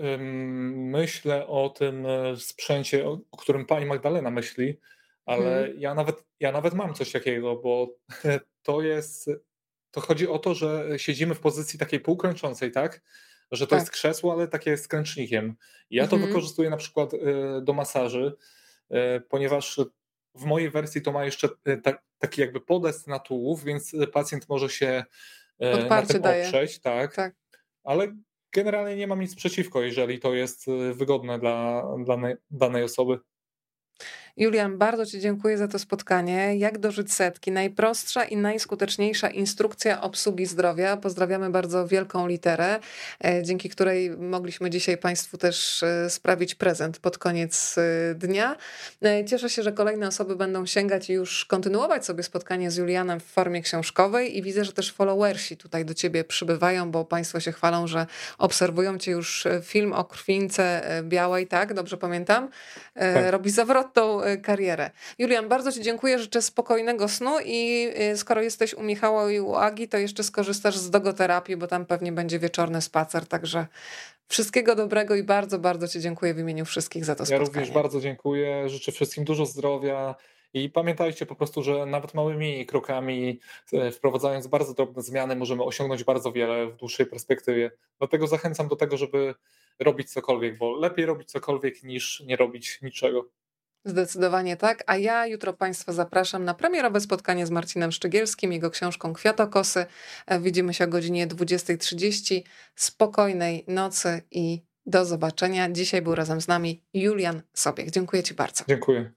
myślę o tym e, sprzęcie, o którym pani Magdalena myśli, ale hmm. ja, nawet, ja nawet mam coś takiego, bo *laughs* to jest to chodzi o to, że siedzimy w pozycji takiej półkręczącej, tak? Że to tak. jest krzesło, ale takie z kręcznikiem. Ja mhm. to wykorzystuję na przykład y, do masaży, y, ponieważ w mojej wersji to ma jeszcze y, taki jakby podest na tułów, więc pacjent może się Odparcie na tym daje. oprzeć, tak? tak. Ale generalnie nie mam nic przeciwko, jeżeli to jest wygodne dla, dla danej osoby. Julian, bardzo Ci dziękuję za to spotkanie. Jak dożyć setki? Najprostsza i najskuteczniejsza instrukcja obsługi zdrowia. Pozdrawiamy bardzo wielką literę, e, dzięki której mogliśmy dzisiaj Państwu też e, sprawić prezent pod koniec e, dnia. Cieszę się, że kolejne osoby będą sięgać i już kontynuować sobie spotkanie z Julianem w formie książkowej i widzę, że też followersi tutaj do Ciebie przybywają, bo Państwo się chwalą, że obserwują Cię już film o krwince białej, tak? Dobrze pamiętam? Tak. Robi zawrotną karierę. Julian, bardzo Ci dziękuję, życzę spokojnego snu i y, skoro jesteś u Michała i u Agi, to jeszcze skorzystasz z dogoterapii, bo tam pewnie będzie wieczorny spacer, także wszystkiego dobrego i bardzo, bardzo Ci dziękuję w imieniu wszystkich za to spotkanie. Ja również bardzo dziękuję, życzę wszystkim dużo zdrowia i pamiętajcie po prostu, że nawet małymi krokami, e, wprowadzając bardzo drobne zmiany, możemy osiągnąć bardzo wiele w dłuższej perspektywie. Dlatego zachęcam do tego, żeby robić cokolwiek, bo lepiej robić cokolwiek niż nie robić niczego. Zdecydowanie tak. A ja jutro Państwa zapraszam na premierowe spotkanie z Marcinem Szczygielskim, jego książką Kwiatokosy. E, widzimy się o godzinie 20.30. Spokojnej nocy i do zobaczenia. Dzisiaj był razem z nami Julian Sobiech. Dziękuję Ci bardzo. Dziękuję.